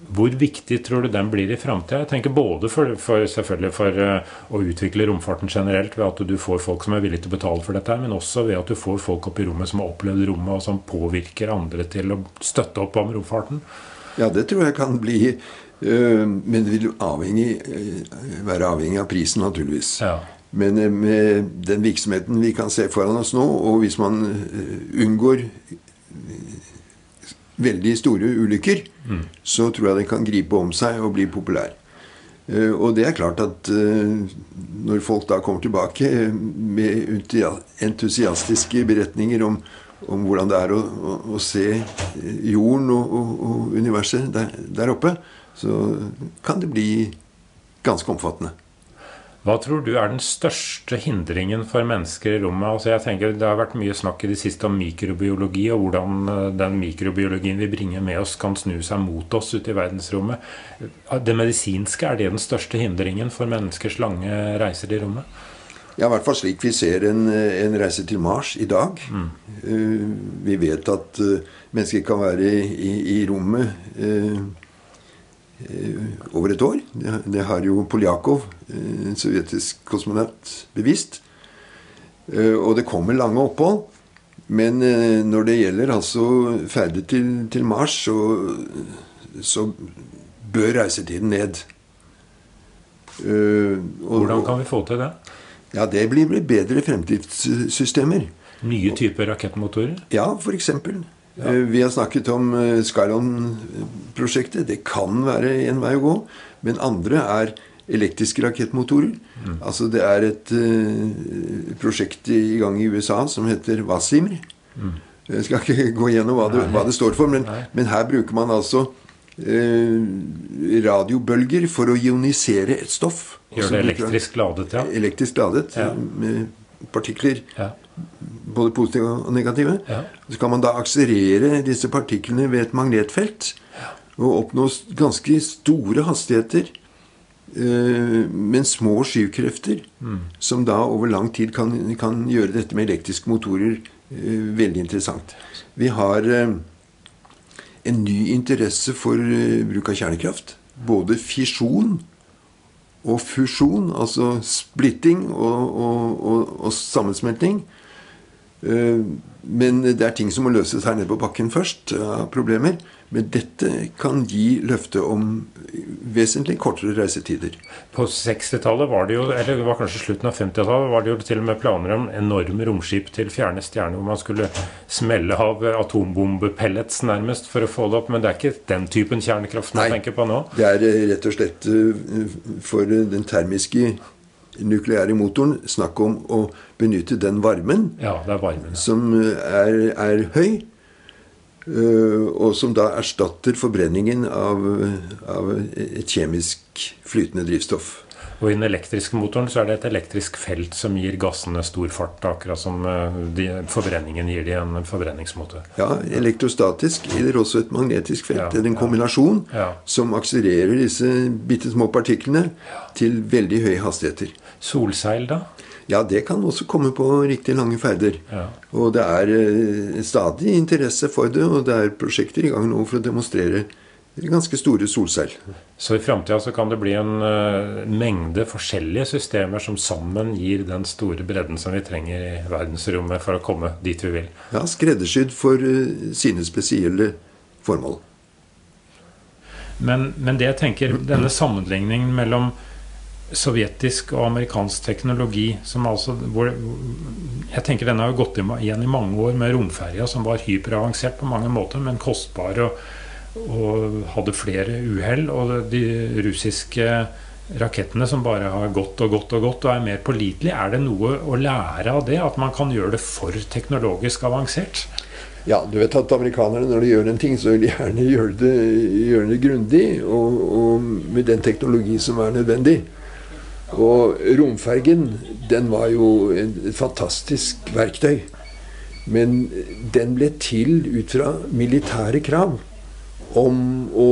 Eh, hvor viktig tror du den blir i framtida? Jeg tenker både for, for, selvfølgelig for eh, å utvikle romfarten generelt, ved at du får folk som er villige til å betale for dette, men også ved at du får folk opp i rommet som har opplevd rommet, og som påvirker andre til å støtte opp om romfarten. Ja, det tror jeg kan bli øh, Men det vil avhengig, øh, være avhengig av prisen, naturligvis. Ja. Men med den virksomheten vi kan se foran oss nå, og hvis man unngår veldig store ulykker, så tror jeg den kan gripe om seg og bli populær. Eh, Og det er klart at eh, når folk da kommer tilbake eh, med entusiastiske beretninger om, om hvordan det er å, å, å se jorden og, og, og universet der, der oppe, så kan det bli ganske omfattende. Hva tror du er den største hindringen for mennesker i rommet? Altså jeg tenker Det har vært mye snakk i det siste om mikrobiologi, og hvordan eh, den mikrobiologien vi bringer med oss, kan snu seg mot oss ute i verdensrommet. Det medisinske, er det den største hindringen for menneskers lange reiser i rommet? Ja, i hvert fall slik vi ser en, en reise til Mars i dag. Eh, vi vet at eh, mennesker kan være i, i, i rommet eh, eh, over et år. Det, har jo Poljakov, eh, en sovjetisk kosmonaut, bevist. Eh, og det kommer lange opphold. Men eh, når det gjelder altså ferder til, til Mars, så, så bør reisetiden ned. Eh, og- Hvordan kan vi få til det? ja, det blir bedre fremtidssystemer. Nye typer rakettmotorer? Ja, f.eks. Eh, Vi har snakket om eh, Skylon-prosjektet. Det kan være en vei å gå. Men andre er elektriske rakettmotorer. Altså Det er et eh, prosjekt i gang i USA som heter Wasimr. Jeg skal ikke gå gjennom hva det, hva det står for, men, men her bruker man altså eh, radiobølger for å ionisere et stoff. Gjør det elektrisk ladet, ja? Elektrisk ladet Ja. med partikler Ja. Både positive og negative. Ja. Så kan man da akselerere disse partiklene ved et magnetfelt og oppnå ganske store hastigheter eh, med små skyvkrefter, som da over lang tid kan, kan gjøre dette med elektriske motorer eh, veldig interessant. Vi har eh, en ny interesse for eh, bruk av kjernekraft. Både fisjon og fusjon, altså splitting og, og, og, og sammensmelting. Eh, men det er ting som må løses her nede på bakken først, av problemer. Men dette kan gi løfte om vesentlig kortere reisetider. På 60-tallet var det jo, eller det var kanskje slutten av 50-tallet, var det jo til og med planer om enorme romskip til fjerne stjerner hvor man skulle smelle av atombombepellets nærmest for å få det opp. Men det er ikke den typen kjernekraft man Nei, tenker på nå? Det er eh, rett og slett eh, for den termiske nukleære motoren snakk om å benytte den varmen Ja, er varmen. som er, er høy, øh, og som da erstatter forbrenningen av, av et kjemisk flytende drivstoff. Og i den elektriske motoren så er det et elektrisk felt som gir gassene stor fart, akkurat som eh, de, forbrenningen gir de en forbrenningsmåte. Ja, elektrostatisk gir også et magnetisk felt. Ja, en kombinasjon Ja. som akselererer disse bitte små partiklene til veldig høye hastigheter. Solseil, da? Ja, det kan også komme på riktig lange ferder. Ja. Og det er eh, stadig interesse for det, og det er prosjekter i gang nå for å demonstrere ganske store solcell. Så i framtida kan det bli en uh, mengde forskjellige systemer som sammen gir den store bredden som vi trenger i verdensrommet for å komme dit vi vil. Ja, skreddersydd for uh, sine spesielle formål. Men, men det jeg tenker, denne sammenligningen mellom sovjetisk og amerikansk teknologi som altså, hvor, Jeg tenker den har gått igjen i mange år med romferja, som var hyperavansert på mange måter, men kostbar og, og hadde flere uhell. Og de russiske rakettene som bare har gått og gått og gått og er mer pålitelige. Er det noe å lære av det? At man kan gjøre det for teknologisk avansert? Ja, du vet at amerikanerne når de gjør en ting, så vil de gjerne gjøre det, gjøre det grundig og, og med den teknologi som er nødvendig. Og romfergen, den var jo et, fantastisk verktøy. Men den ble til ut fra militære krav om å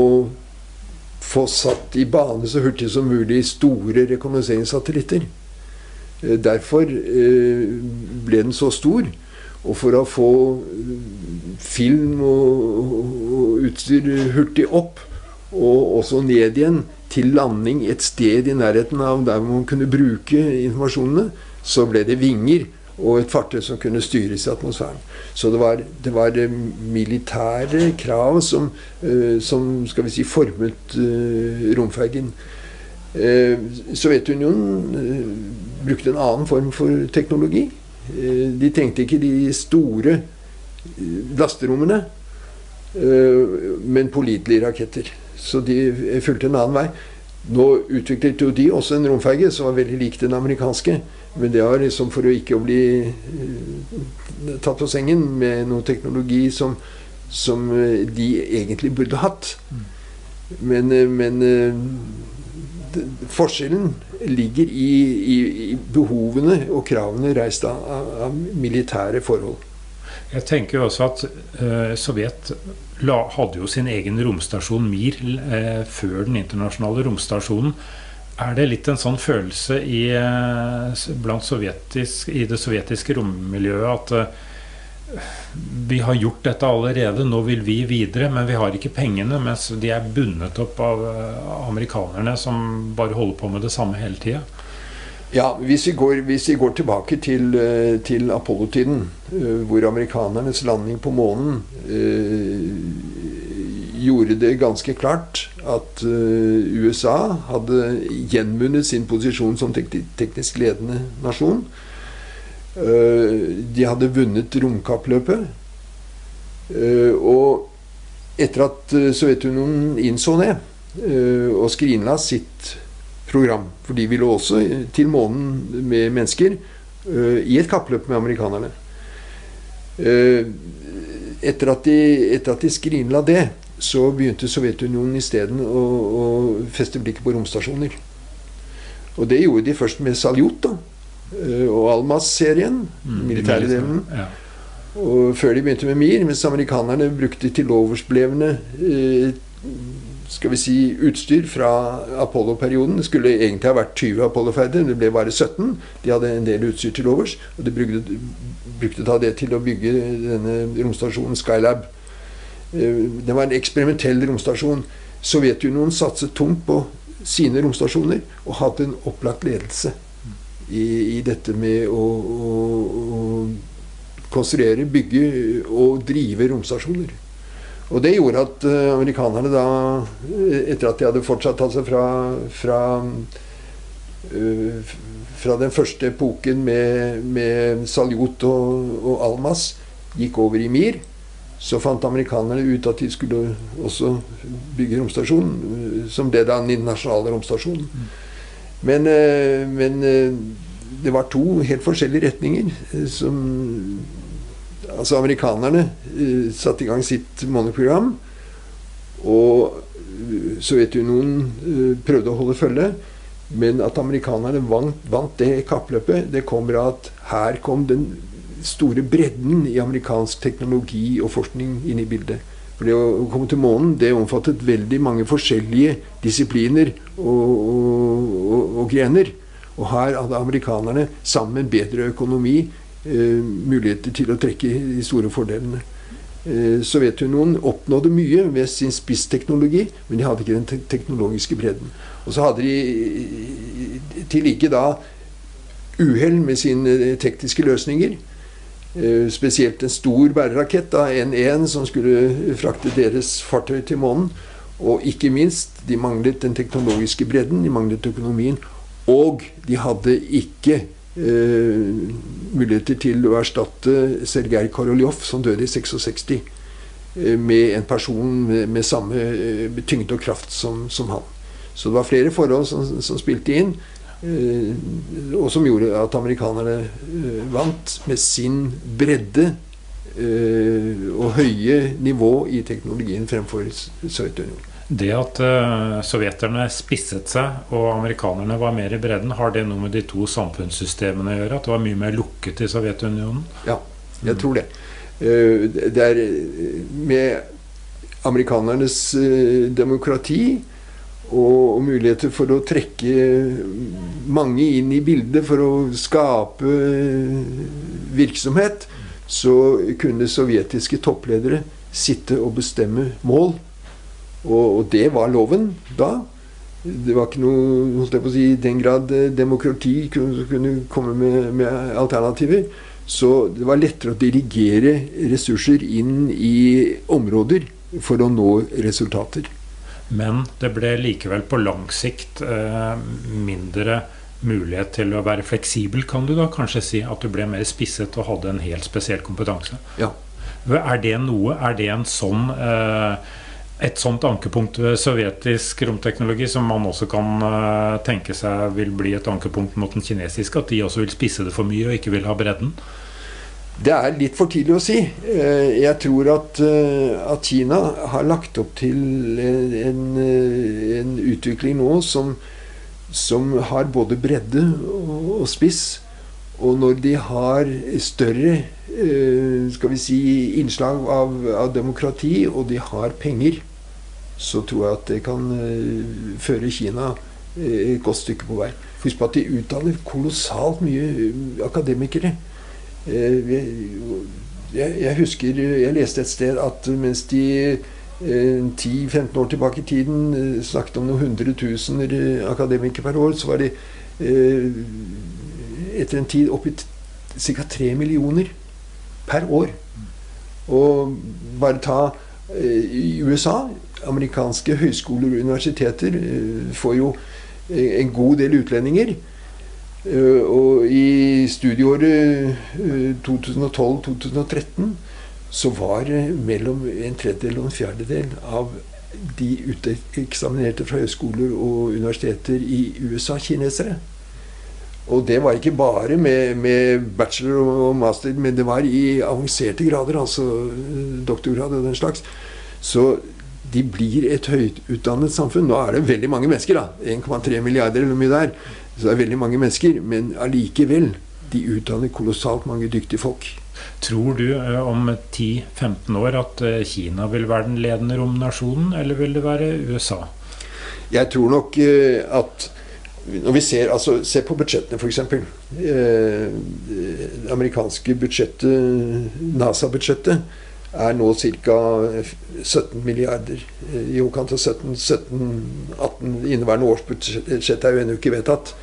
få satt i bane så hurtig som mulig store rekognoseringssatellitter. Eh, Derfor eh, ble den så stor. Og for å få eh, film og utstyr hurtig opp, og også ned igjen til landing et sted i nærheten av der man kunne bruke informasjonene, så ble det vinger og et fartøy som kunne styres i atmosfæren. Så det var, det var eh, militære krav som, eh, som skal vi si, formet eh, romfergen. Sovjetunionen brukte en annen form for teknologi. De trengte ikke de store lasterommene, men pålitelige raketter. Så de fulgte en annen vei. Nå utviklet jo de også en romferge som var veldig lik den amerikanske. Men det var liksom for å ikke bli eh, tatt på sengen med noe teknologi som, som eh, de egentlig burde hatt. Men, eh, men forskjellen ligger i, i, i behovene og kravene reist av, av, militære forhold. Jeg tenker også at eh, Sovjet la, hadde jo sin egen romstasjon Mir eh, før den internasjonale romstasjonen. Er det litt en sånn følelse i, eh, sovjetisk, i det sovjetiske rommiljøet at eh, vi har gjort dette allerede, nå vil vi videre, men vi har ikke pengene, mens de er bundet opp av eh, amerikanerne som bare holder på med det samme hele tida? Ja, hvis vi går, hvis vi går tilbake til, til Apollo-tiden, hvor amerikanernes landing på månen gjorde det ganske klart at eh, USA hadde gjenvunnet sin posisjon som teknisk ledende nasjon. Eh, de hadde vunnet romkappløpet. Eh, og etter at Sovjetunionen innså det, og skrinla sitt program. For de ville også til månen med mennesker i et kappløp med amerikanerne. Etter, at de, etter at de skrinla det, så begynte Sovjetunionen isteden å, å feste blikket på romstasjoner. Og det gjorde de først med Saljut da, eh, og Almas-serien, Mm, militære delen. Ja. Og før de begynte med MIR, mens amerikanerne brukte tiloversblevne eh, skal vi si, utstyr fra Apollo-perioden. Det skulle egentlig ha vært 20 Apollo-ferder, det ble bare 17. De hadde en del utstyr til overs, og de brukte, brukte da det til å bygge denne romstasjonen Skylab Det var en eksperimentell romstasjon. Sovjetunionen satset tungt på sine romstasjoner og hadde en opplagt ledelse i, i dette med å, å, å, konstruere, bygge og drive romstasjoner. Og det gjorde at uh, amerikanerne da, etter at de hadde fortsatt altså fra, fra, fra den første epoken med, med Saljut og, og, Almas, gikk over i Mir, så fant amerikanerne ut at de skulle også bygge romstasjon, uh, som ble da den internasjonale romstasjonen. Men, men det var to helt forskjellige retninger som altså Amerikanerne satte i gang sitt måneprogram. Og Sovjetunionen prøvde å holde følge. Men at amerikanerne vant, vant det kappløpet, det kommer av at her kom den store bredden i amerikansk teknologi og forskning inn i bildet. For det å komme til månen det omfattet veldig mange forskjellige disipliner og, og, og, og grener. Og her hadde amerikanerne sammen bedre økonomi Eh, muligheter til å trekke de store fordelene. Eh, Sovjetunionen oppnådde mye ved sin spissteknologi, men de hadde ikke den teknologiske bredden. Og så hadde de til like da uhell med sine tekniske løsninger. Eh, spesielt en stor bærerakett, da, N1, som skulle frakte deres fartøy til månen. Og ikke minst, de manglet den teknologiske bredden, de manglet økonomien. Og de hadde ikke eh, muligheter til å erstatte Sergej Koroljov, som døde i 66, eh, med en person med, med samme eh, tyngde og kraft som, som, han. Så det var flere forhold som, som spilte inn, og som gjorde at amerikanerne eh, vant med sin bredde eh, og høye nivå i teknologien fremfor Sovjetunionen. Det at uh, sovjeterne spisset seg og amerikanerne var mer i bredden, har det noe med de to samfunnssystemene å gjøre? At det var mye mer lukket i Sovjetunionen? Ja, jeg tror det. Uh, det er eh, med amerikanernes uh, demokrati og, og, muligheter for å trekke mange inn i bildet for å skape virksomhet, så kunne sovjetiske toppledere sitte og bestemme mål og, og, det var loven da. Det var ikke noe holdt jeg på å si, i den grad eh, demokrati kunne, kunne komme med, med, alternativer. Så det var lettere å dirigere ressurser inn i områder for å nå resultater. Men det ble likevel på lang sikt eh, mindre mulighet til å være fleksibel, kan du da kanskje si? At du ble mer spisset og hadde en helt spesiell kompetanse? Ja. Er det noe Er det en sånn eh, et sånt ankepunkt ved sovjetisk romteknologi som man også kan uh, tenke seg vil bli et ankepunkt mot den kinesiske? At de også vil spisse det for mye og ikke vil ha bredden? Det er litt for tidlig å si. Uh, jeg tror at, uh, at, Kina har lagt opp til en, en utvikling nå som, som, har både bredde og, spiss. Og når de har større skal vi si, innslag av, av demokrati, og de har penger, så tror jeg at det kan føre Kina et godt stykke på vei. Husk på at de utdanner kolossalt mye akademikere. Jeg, jeg, husker jeg leste et sted at mens de 10-15 år tilbake i tiden snakket om noen hundre tusener akademikere per år, så var det etter en tid oppi ca. 3 millioner per år. Og bare ta i USA amerikanske høyskoler og universiteter eh, får jo eh, en god del utlendinger. Eh, og i studieåret 2012-2013 så var mellom en tredjedel og en fjerdedel av de uteksaminerte fra høyskoler og universiteter i USA kinesere. Og det var ikke bare med, med, bachelor og master, men det var i avanserte grader, altså doktorgrad og den slags. Så de blir et høytutdannet samfunn. Nå er det veldig mange mennesker, da. 1,3 milliarder eller mye der. Så det er veldig mange mennesker. Men allikevel, de utdanner kolossalt mange dyktige folk. Tror du eh, om 10-15 år at eh, Kina vil være den ledende romnasjonen, eller vil det være USA? Jeg tror nok eh, at når vi ser, altså, Se på budsjettene, f.eks. Det amerikanske budsjettet, NASA-budsjettet, er nå ca. 17 milliarder. I overkant av 17-18 Inneværende årsbudsjett er jo ennå ikke vedtatt.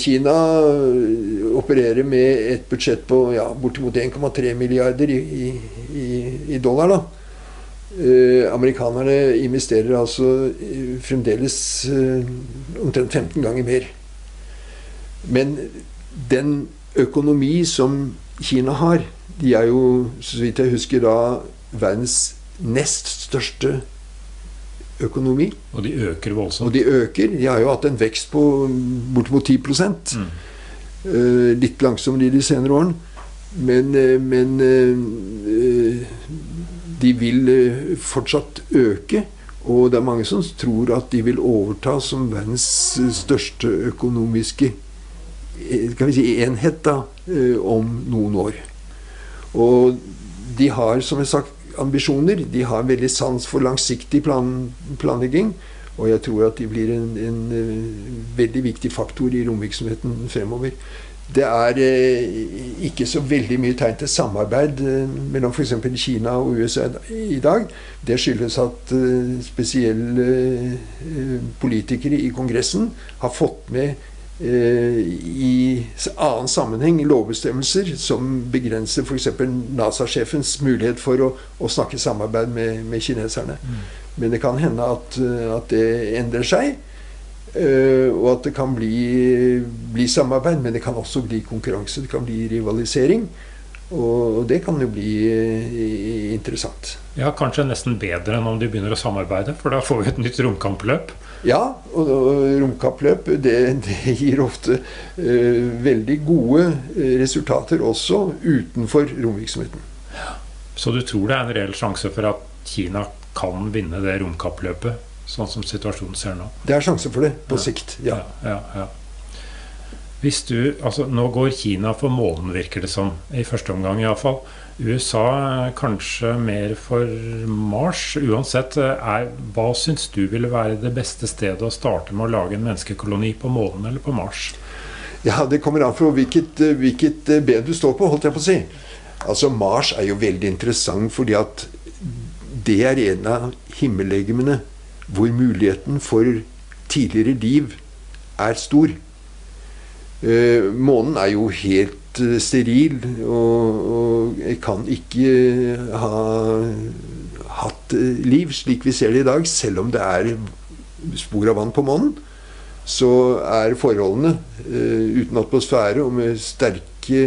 Kina opererer med et budsjett på ja, bortimot 1,3 milliarder i, i, i, dollar. da. Eh, amerikanerne investerer altså fremdeles eh, omtrent 15 ganger mer. Men den økonomi som Kina har De er jo, så vidt jeg husker, da verdens nest største økonomi. Og de øker voldsomt. Og de øker. De har jo hatt en vekst på bortimot 10 mm. uh, Litt langsommere i de senere årene. Men, uh, men uh, de vil fortsatt øke. Og det er mange som tror at de vil overta som verdens største økonomiske kan vi si, enhet da, om noen år. Og de har, som jeg sagt, ambisjoner. De har veldig sans for langsiktig plan, planlegging. Og jeg tror at de blir en, en, en veldig viktig faktor i romvirksomheten fremover. Det er eh, ikke så veldig mye tegn til samarbeid eh, mellom f.eks. Kina og USA i dag. Det skyldes at eh, spesielle eh, politikere i Kongressen har fått med Eh, i annen sammenheng lovbestemmelser som begrenser f.eks. NASA-sjefens mulighet for å, å, snakke samarbeid med, med kineserne. Mm. Men det kan hende at, eh, at det endrer seg. Uh, og at det kan bli, bli, samarbeid, men det kan også bli konkurranse. Det kan bli rivalisering. Og, og det kan jo bli uh, interessant. Ja, Kanskje nesten bedre enn om de begynner å samarbeide, for da får vi et nytt romkampløp. Ja, og, romkappløp det, det, gir ofte eh, veldig gode eh, resultater også utenfor romvirksomheten. Så du tror det er en reell sjanse for at Kina kan vinne det romkappløpet, sånn som situasjonen ser nå? Det er sjanse for det, på ja. sikt. Ja. ja, ja Hvis du, altså Nå går Kina for månen, virker det som. I første omgang iallfall. USA kanskje mer for Mars. Uansett, er, hva syns du ville være det beste stedet å starte med å lage en menneskekoloni på månen eller på Mars? Ja, Det kommer an på hvilket, hvilket ben du står på, holdt jeg på å si. Altså, Mars er jo veldig interessant fordi at det er en av himmellegemene hvor muligheten for tidligere liv er stor. Eh, månen er jo helt Eh, steril og, og jeg kan ikke ha hatt eh, liv slik vi ser det i dag, selv om det er spor av vann på månen. Så er forholdene uten atmosfære og med sterke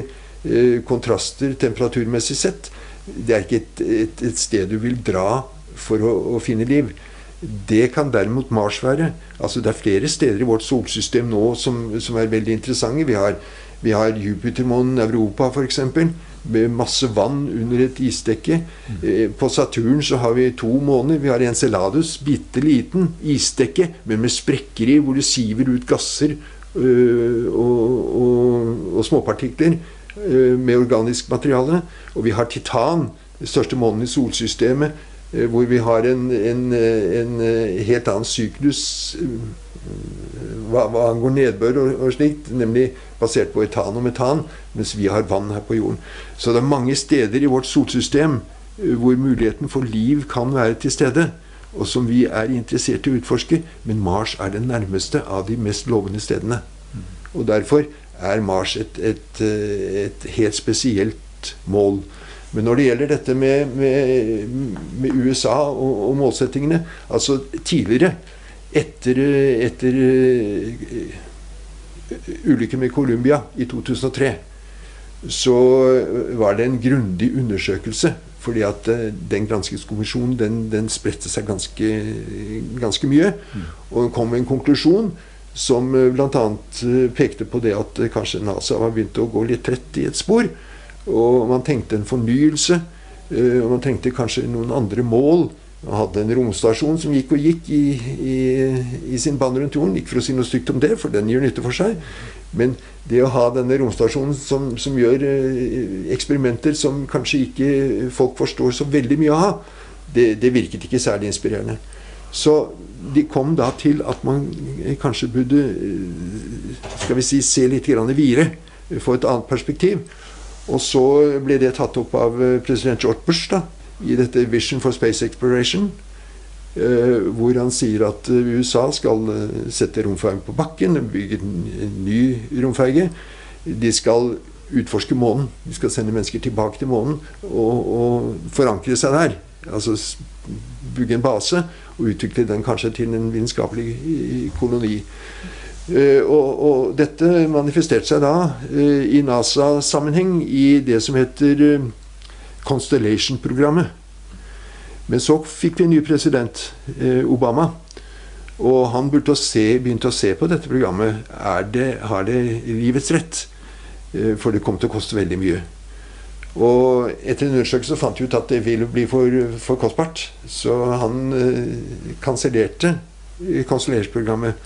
kontraster temperaturmessig sett Det er ikke et, et, et sted du vil dra for å, å, finne liv. Det kan derimot Mars være. Altså Det er flere steder i vårt solsystem nå som, som er veldig interessante. Vi har vi har Jupitermånen Europa f.eks. Med masse vann under et isdekke. Mm. På Saturn så har vi to måner. Vi har Enceladus, bitte liten isdekke, men med sprekker i, hvor det siver ut gasser øh, og, og, og småpartikler øh, med organisk materiale. Og vi har Titan, den største månen i solsystemet, hvor vi har en, en, en helt annen syklus hva, hva angår nedbør og, og, slikt, nemlig basert på etan og metan, mens vi har vann her på jorden. Så det er mange steder i vårt solsystem hvor muligheten for liv kan være til stede, og som vi er interessert i å utforske, men Mars er det nærmeste av de mest lovende stedene. Og derfor er Mars et, et, et helt spesielt mål. Men når det gjelder dette med, med, med USA og, og, målsettingene altså Tidligere etter, etter uh, ulykken med Colombia i 2003 så var det en grundig undersøkelse. Fordi at uh, den granskingskommisjonen den, den spredte seg ganske, ganske mye. Mm. Og kom med en konklusjon som uh, bl.a. Pekte på det at kanskje NASA var begynt å gå litt trett i et spor. Og man tenkte en fornyelse. og man tenkte kanskje noen andre mål Man hadde en romstasjon som gikk og gikk i, i, i sin bane rundt jorden. Ikke for å si noe stygt om det, for den gjør nytte for seg. Men det å ha denne romstasjonen som, som gjør eh, eksperimenter som kanskje ikke folk forstår så veldig mye av, det, det, virket ikke særlig inspirerende. Så de kom da til at man kanskje burde eh, skal vi si, se litt videre, få et annet perspektiv. Og så ble det tatt opp av president George Bush da, i dette Vision for Space Exploration. hvor han sier at USA skal sette romfergen på bakken, bygge en ny romferge. De skal utforske månen. De skal sende mennesker tilbake til månen og, og forankre seg der. Altså bygge en base og utvikle den kanskje til en vitenskapelig koloni. Uh, og, og, dette manifesterte seg da uh, i NASA-sammenheng i det som heter uh, Constellation-programmet. Men så fikk vi en ny president, Obama. Og han burde se, begynte å se på dette programmet. Det, har det livets rett? For det kom til å koste veldig mye. Og etter en undersøkelse fant vi ut at det ville bli for, for kostbart. Så han eh, kansellerte kanselleringsprogrammet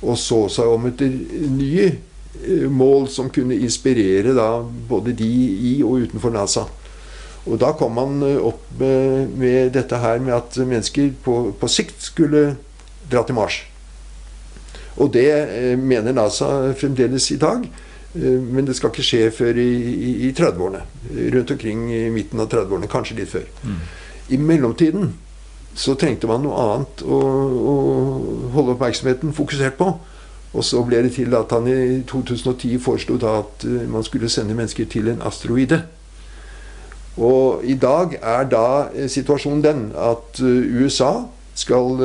og så seg om etter nye eh, mål som kunne inspirere da både de i og utenfor NASA. Og da kom man eh, opp med, med dette her med at mennesker på, på, sikt skulle dra til Mars. Og det eh, mener NASA fremdeles i dag. Men det skal ikke skje før i, i, i 30-årene. Rundt omkring i midten av 30-årene, kanskje litt før. Mm. I mellomtiden så trengte man noe annet å, å, holde oppmerksomheten fokusert på. Og så ble det til at han i 2010 foreslo at eh, man skulle sende mennesker til en asteroide. Og i dag er da eh, situasjonen den at USA skal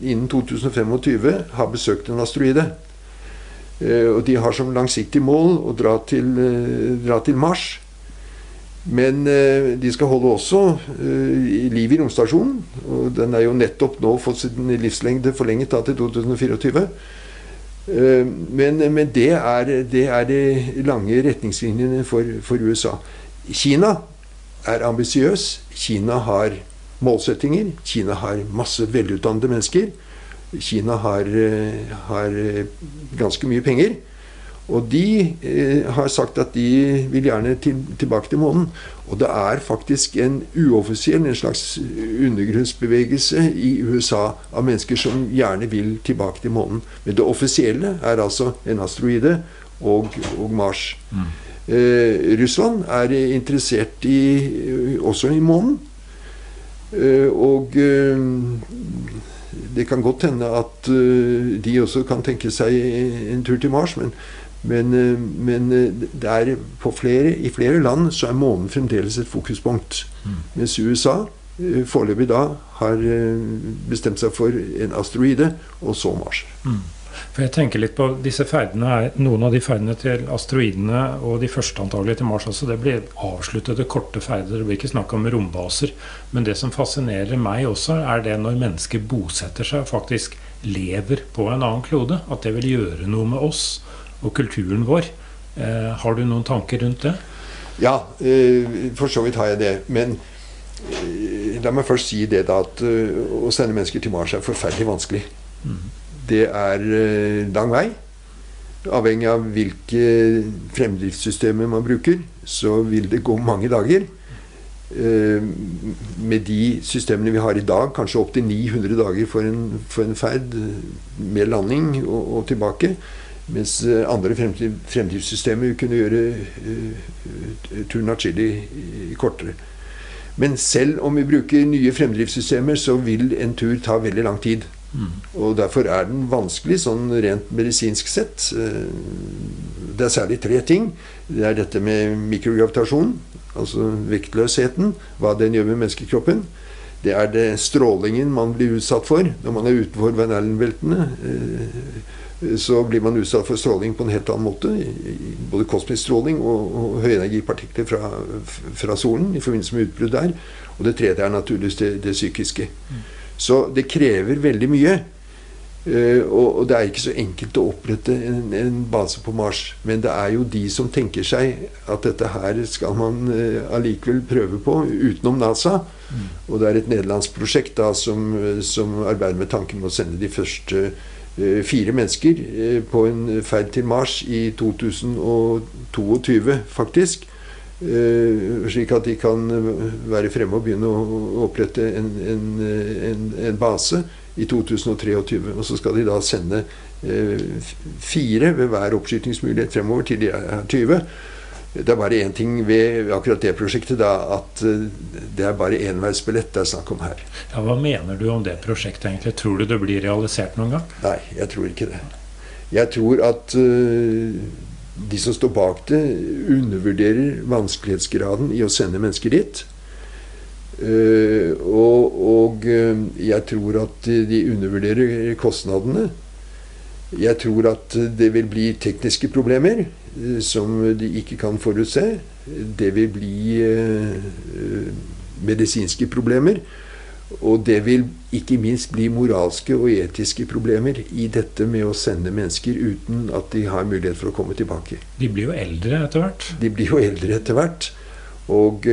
innen 2025 ha besøkt en asteroide. Eh, og de har som langsiktig mål å dra til, eh, dra til Mars. Men eh, de skal holde også liv i romstasjonen. Og den er jo nettopp nå fått sin livslengde forlenget da, til 2024. Men, men det, er, det, er, de lange retningslinjene for, for USA. Kina er ambisiøs. Kina har målsettinger. Kina har masse velutdannede mennesker. Kina har, eh, har, eh, ganske mye penger. Og de eh, har sagt at de vil gjerne til, tilbake til månen. Og det er faktisk en uoffisiell, en slags undergrunnsbevegelse i USA av mennesker som gjerne vil tilbake til månen. Men det offisielle er altså en asteroide og, og Mars. Mm. Eh, Russland er interessert i, også i månen. Eh, og eh, det kan godt hende at de også kan tenke seg en tur til Mars, men, men, uh, men uh, flere, i flere land så er månen fremdeles et fokuspunkt. Mm. Mens USA foreløpig da har bestemt seg for en asteroide, og så Mars. Mm. For jeg tenker litt på disse ferdene er, Noen av de ferdene til asteroidene og de første antagelig til Mars også, det blir avsluttede, korte ferder. Det blir ikke snakk om rombaser. Men det som fascinerer meg også, er det når mennesker bosetter seg faktisk lever på en annen klode. At det vil gjøre noe med oss og kulturen vår. Eh, har du noen tanker rundt det? Ja, eh, for så vidt har jeg det. Men eh, la meg først si det da at å sende mennesker til Mars er forferdelig vanskelig. Mm det er lang vei. Avhengig av hvilke fremdriftssystemer man bruker, så vil det gå mange dager. Med de systemene vi har i dag, kanskje opptil 900 dager for en, for en ferd med landing og, og tilbake. Mens andre fremdriftssystemer kunne gjøre uh, turen atskillig kortere. Men selv om vi bruker nye fremdriftssystemer, så vil en tur ta veldig lang tid. Og derfor er den vanskelig sånn rent medisinsk sett. Eh, det er særlig tre ting. Det er dette med mikrogravitasjon, altså vektløsheten, hva den gjør med menneskekroppen. Det er det strålingen man blir utsatt for når man er utenfor Van Allen-beltene. Eh, så blir man utsatt for stråling på en helt annen måte. Både kosmisk stråling og, og høyenergipartikler fra, fra, solen i forbindelse med utbrudd der. Og det tredje er naturligvis det, det psykiske. Mm. Så det krever veldig mye. Uh, og, og, det er ikke så enkelt å opprette en, en, base på Mars. Men det er jo de som tenker seg at dette her skal man uh, allikevel prøve på utenom NASA. Mm. Og det er et nederlandsk prosjekt da, som, som, arbeider med tanken om å sende de første uh, fire mennesker på en ferd til Mars i 2022, faktisk. Uh, slik at de kan være fremme og begynne å opprette en, en, en, en base i 2023. Og så skal de da sende fire ved hver oppskytingsmulighet fremover til de er 20. Det er bare én ting ved akkurat det prosjektet, da, at det er bare enveisbillett det er snakk om her. Ja, Hva mener du om det prosjektet egentlig? Tror du det blir realisert noen gang? Nei, jeg tror ikke det. Jeg tror at uh, de som står bak det, undervurderer vanskelighetsgraden i å sende mennesker dit. Uh, og, og uh, jeg tror at de undervurderer kostnadene. Jeg tror at det vil bli tekniske problemer som de ikke kan forutse. Det vil bli medisinske problemer. Og det vil ikke minst bli moralske og etiske problemer i dette med å sende mennesker uten at de har mulighet for å komme tilbake. De blir jo eldre etter hvert? De blir jo eldre etter hvert. Og,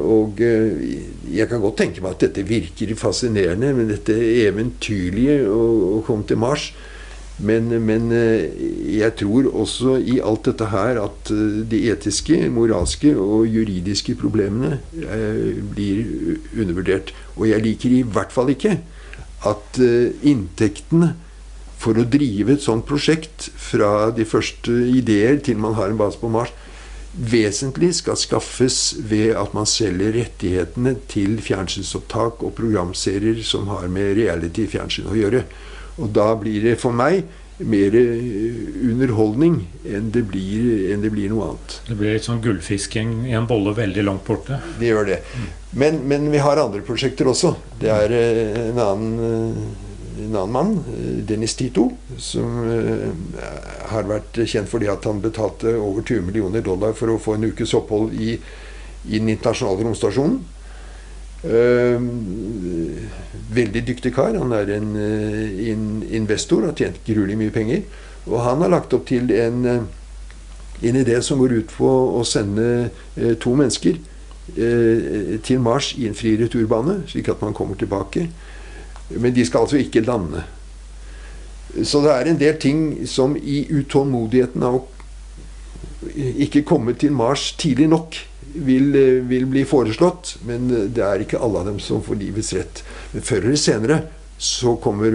og, jeg kan godt tenke meg at dette virker fascinerende, men dette eventyrlige å, å komme til Mars men, men, jeg tror også i alt dette her at de etiske, moralske og juridiske problemene blir undervurdert. Og jeg liker i hvert fall ikke at inntektene for å drive et sånt prosjekt fra de første ideer til man har en base på Mars, vesentlig skal skaffes ved at man selger rettighetene til fjernsynsopptak og programserier som har med reality-fjernsyn å gjøre. Og da blir det for meg mer underholdning enn det, blir, enn det blir noe annet. Det blir litt sånn gullfisking i en bolle veldig langt borte? Det gjør det. Men, men vi har andre prosjekter også. Det er en annen, en annen mann, Dennis Tito, som har vært kjent fordi at han betalte over 20 millioner dollar for å få en ukes opphold i, i den internasjonale romstasjonen. Uh, veldig dyktig kar. Han er en, en investor, har tjent gruelig mye penger. Og han har lagt opp til en, en idé som går ut på å sende to mennesker til Mars i en fri returbane, slik at man kommer tilbake. Men de skal altså ikke lande. Så det er en del ting som i utålmodigheten av å ikke komme til Mars tidlig nok vil, vil, bli foreslått, men det er ikke alle av dem som får livets rett. Men før eller senere så kommer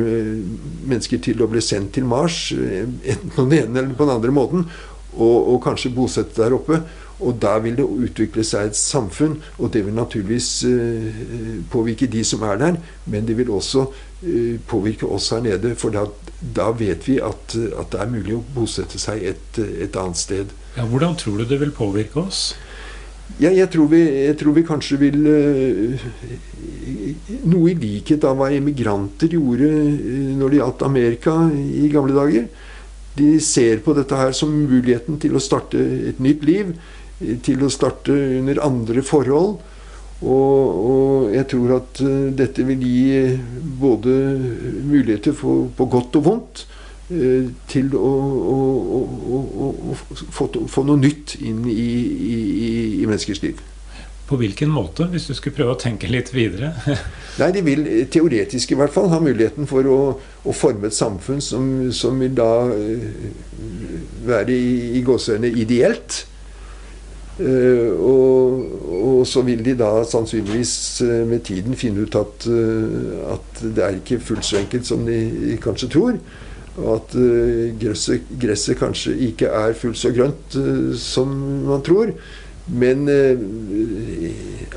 mennesker til å bli sendt til Mars, enten på den ene eller på den andre måten, og, og kanskje bosette der oppe. Og da vil det utvikle seg et samfunn, og det vil naturligvis påvirke de som er der, men det vil også påvirke oss her nede. For da, da vet vi at, at, det er mulig å bosette seg et, et annet sted. Ja, hvordan tror du det vil påvirke oss? Ja, jeg, tror vi, jeg tror vi kanskje vil uh, Noe i likhet av hva emigranter gjorde uh, når det gjaldt Amerika i gamle dager. De ser på dette her som muligheten til å starte et nytt liv. Til å starte under andre forhold. Og, og jeg tror at dette vil gi både muligheter for, på godt og vondt til å, å, å, å få, få, noe nytt inn i, i, i, menneskers liv. På hvilken måte, hvis du skulle prøve å tenke litt videre? Nei, De vil teoretisk i hvert fall ha muligheten for å, forme et samfunn som, som vil da være i, i gåseøyne ideelt. Uh, og, og, så vil de da sannsynligvis uh, med tiden finne ut at, uh, at det er ikke fullt så enkelt som de kanskje tror. Og at uh, gresset, gresset, kanskje ikke er fullt så grønt uh, som man tror. Men uh,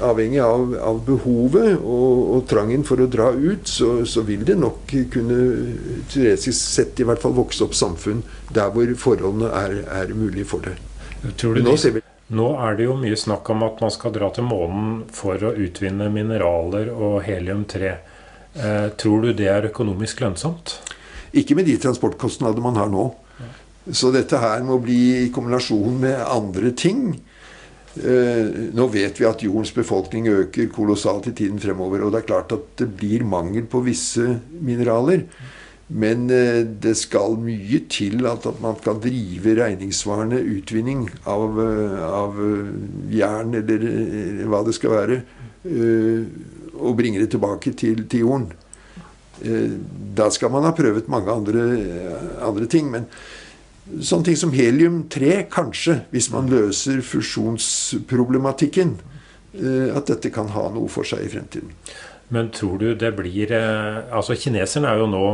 avhengig av, av behovet og, og, trangen for å dra ut, så, så, vil det nok kunne teoretisk sett i hvert fall vokse opp samfunn der hvor forholdene er, er mulige for det. Nå, Nå er det jo mye snakk om at man skal dra til månen for å utvinne mineraler og helium-3. tror du det er økonomisk lønnsomt? Ikke med de transportkostnader man har nå. Så dette her må bli i kombinasjon med andre ting. Eh, nå vet vi at jordens befolkning øker kolossalt i tiden fremover. Og det er klart at det blir mangel på visse mineraler. Men eh, det skal mye til at, man kan drive regningssvarende utvinning av, eh, av jern eller, hva det skal være, og bringe det tilbake til, til jorden. Eh, da skal man ha prøvd mange andre, andre ting. Men sånne ting som helium-3, kanskje, hvis man løser fusjonsproblematikken, eh, at dette kan ha noe for seg i fremtiden. Men tror du det blir eh, Altså Kineserne er jo nå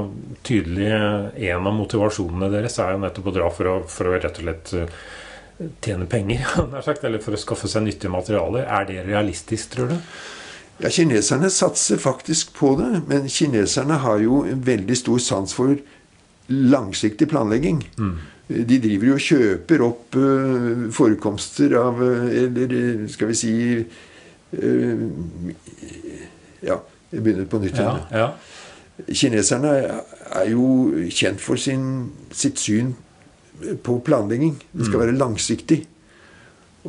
tydelig En av motivasjonene deres er jo nettopp å dra for å, for å rett og slett tjene penger, eller for å skaffe seg nyttige materialer. Er det realistisk, tror du? Ja, Kineserne satser faktisk på det, men kineserne har jo en veldig stor sans for langsiktig planlegging. Mm. De driver jo og kjøper opp uh, forekomster av uh, Eller skal vi si uh, Ja, jeg begynner på nytt. Ja, ja. Kineserne er jo kjent for sin, sitt syn på planlegging. Det skal mm. være langsiktig.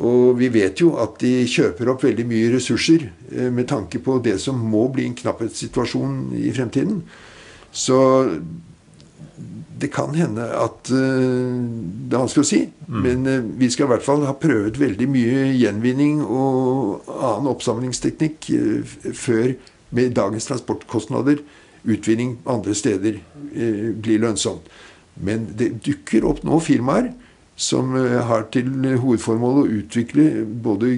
Og vi vet jo at de kjøper opp veldig mye ressurser eh, med tanke på det som må bli en knapphetssituasjon i fremtiden. Så det kan hende at uh, Det er vanskelig å si. Mm. Men uh, vi skal i hvert fall ha prøvd veldig mye gjenvinning og annen oppsamlingsteknikk før med dagens transportkostnader utvinning andre steder blir lønnsomt. Men det dukker opp nå firmaer som eh, har til hovedformål å utvikle både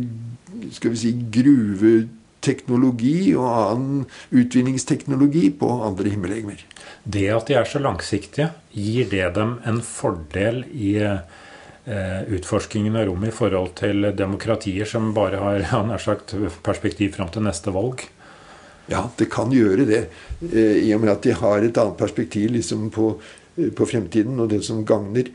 skal vi si, gruveteknologi og annen utvinningsteknologi på andre himmellegemer. Det at de er så langsiktige, gir det dem en fordel i eh, utforskingen av rommet i forhold til demokratier som bare har nær sagt, perspektiv fram til neste valg? Ja, det kan gjøre det. Eh, I og med at de har et annet perspektiv liksom på, på fremtiden og det som gagner.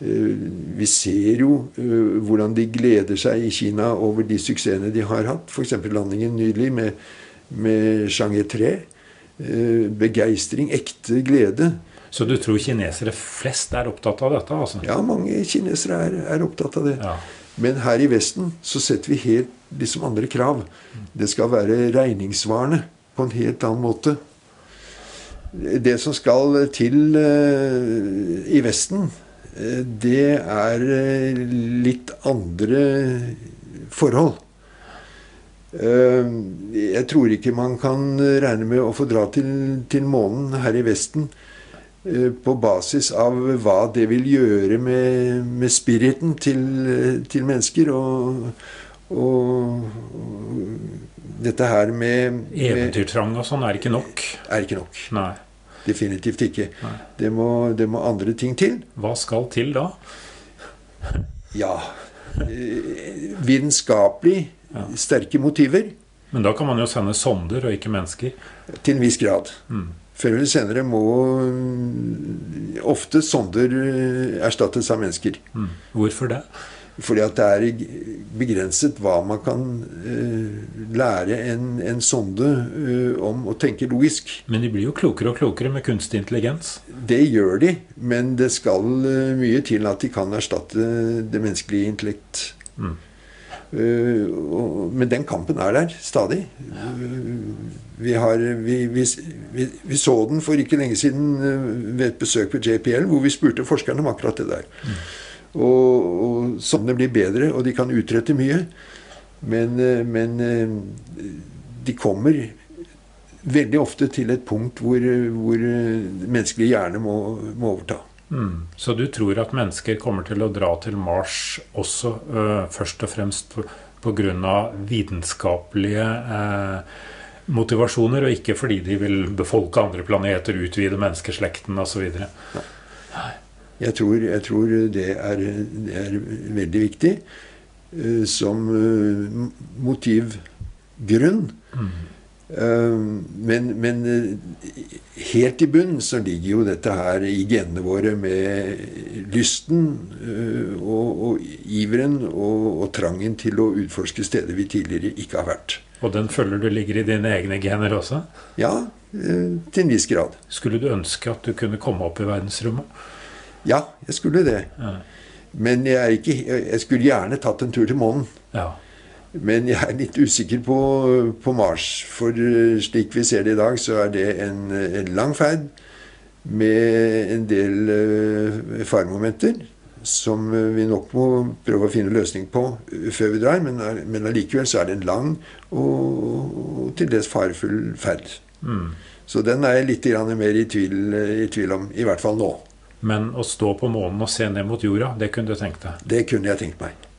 Eh, vi ser jo eh, hvordan de gleder seg i Kina over de suksessene de har hatt. F.eks. landingen nylig med, med Chang'e 3. Eh, begeistring, ekte glede. Så du tror kinesere flest er opptatt av dette? altså? Ja, mange kinesere er, er opptatt av det. Ja. Men her i Vesten så setter vi helt liksom andre krav. Det skal være regningssvarende på en helt annen måte. Det som skal til uh, i Vesten, det er eh, litt andre forhold. Eh, jeg tror ikke man kan regne med å få dra til, til månen her i Vesten på basis av hva det vil gjøre med, med spiriten til, til mennesker. Og, og, dette her med Eventyrtrang og sånn er ikke nok? Er ikke nok. Nei. Definitivt ikke. Det må, det må, andre ting til. Hva skal til da? ja eh, Vitenskapelig sterke motiver. Men da kan man jo sende sonder og ikke mennesker? Til en viss grad. Mm. Før eller senere må mm, ofte sonder eh, erstattes av mennesker. Mm. Hvorfor det? Fordi at det er begrenset hva man kan uh, lære en, en sonde uh, om å tenke logisk. Men de blir jo klokere og klokere med kunstig intelligens? Det gjør de, men det skal uh, mye til at de kan erstatte det menneskelige intellekt. Mm. Og, men den kampen er der stadig. Vi, har, vi, vi, vi, så den for ikke lenge siden ved et besøk på JPL, hvor vi spurte forskerne om akkurat det der. Mm. Og, og sånne blir bedre, og de kan utrette mye. Men, eh, men eh, de kommer veldig ofte til et punkt hvor, hvor menneskelig hjerne må, må overta. Mm. Så du tror at mennesker kommer til å dra til Mars også øh, først og fremst pga. vitenskapelige øh, motivasjoner, og ikke fordi de vil befolke andre planeter, utvide menneskeslekten osv.? Nei. Jeg tror, jeg tror det, er, det, er, veldig viktig uh, som uh, motivgrunn. Mm. Uh, men, men helt i bunnen så ligger jo dette her i genene våre med lysten og, og iveren og, og, trangen til å utforske steder vi tidligere ikke har vært. Og den føler du ligger i dine egne gener også? Ja, til en viss grad. Skulle du ønske at du kunne komme opp i verdensrommet? Ja, jeg skulle det. Ja. Men jeg, ikke, jeg, skulle gjerne tatt en tur til månen. Ja. Men jeg er litt usikker på, på, Mars. For eh, slik vi ser det i dag, så er det en, en lang ferd med en del uh, faremomenter som uh, vi nok må prøve å finne løsning på før vi drar. Men, men allikevel så er det en lang og, og til dels farefull ferd. Mm. Så den er jeg litt mer i tvil, i tvil om, i hvert fall nå. Men å stå på månen og se ned mot jorda, det kunne du tenkt deg? Det kunne jeg tenkt meg.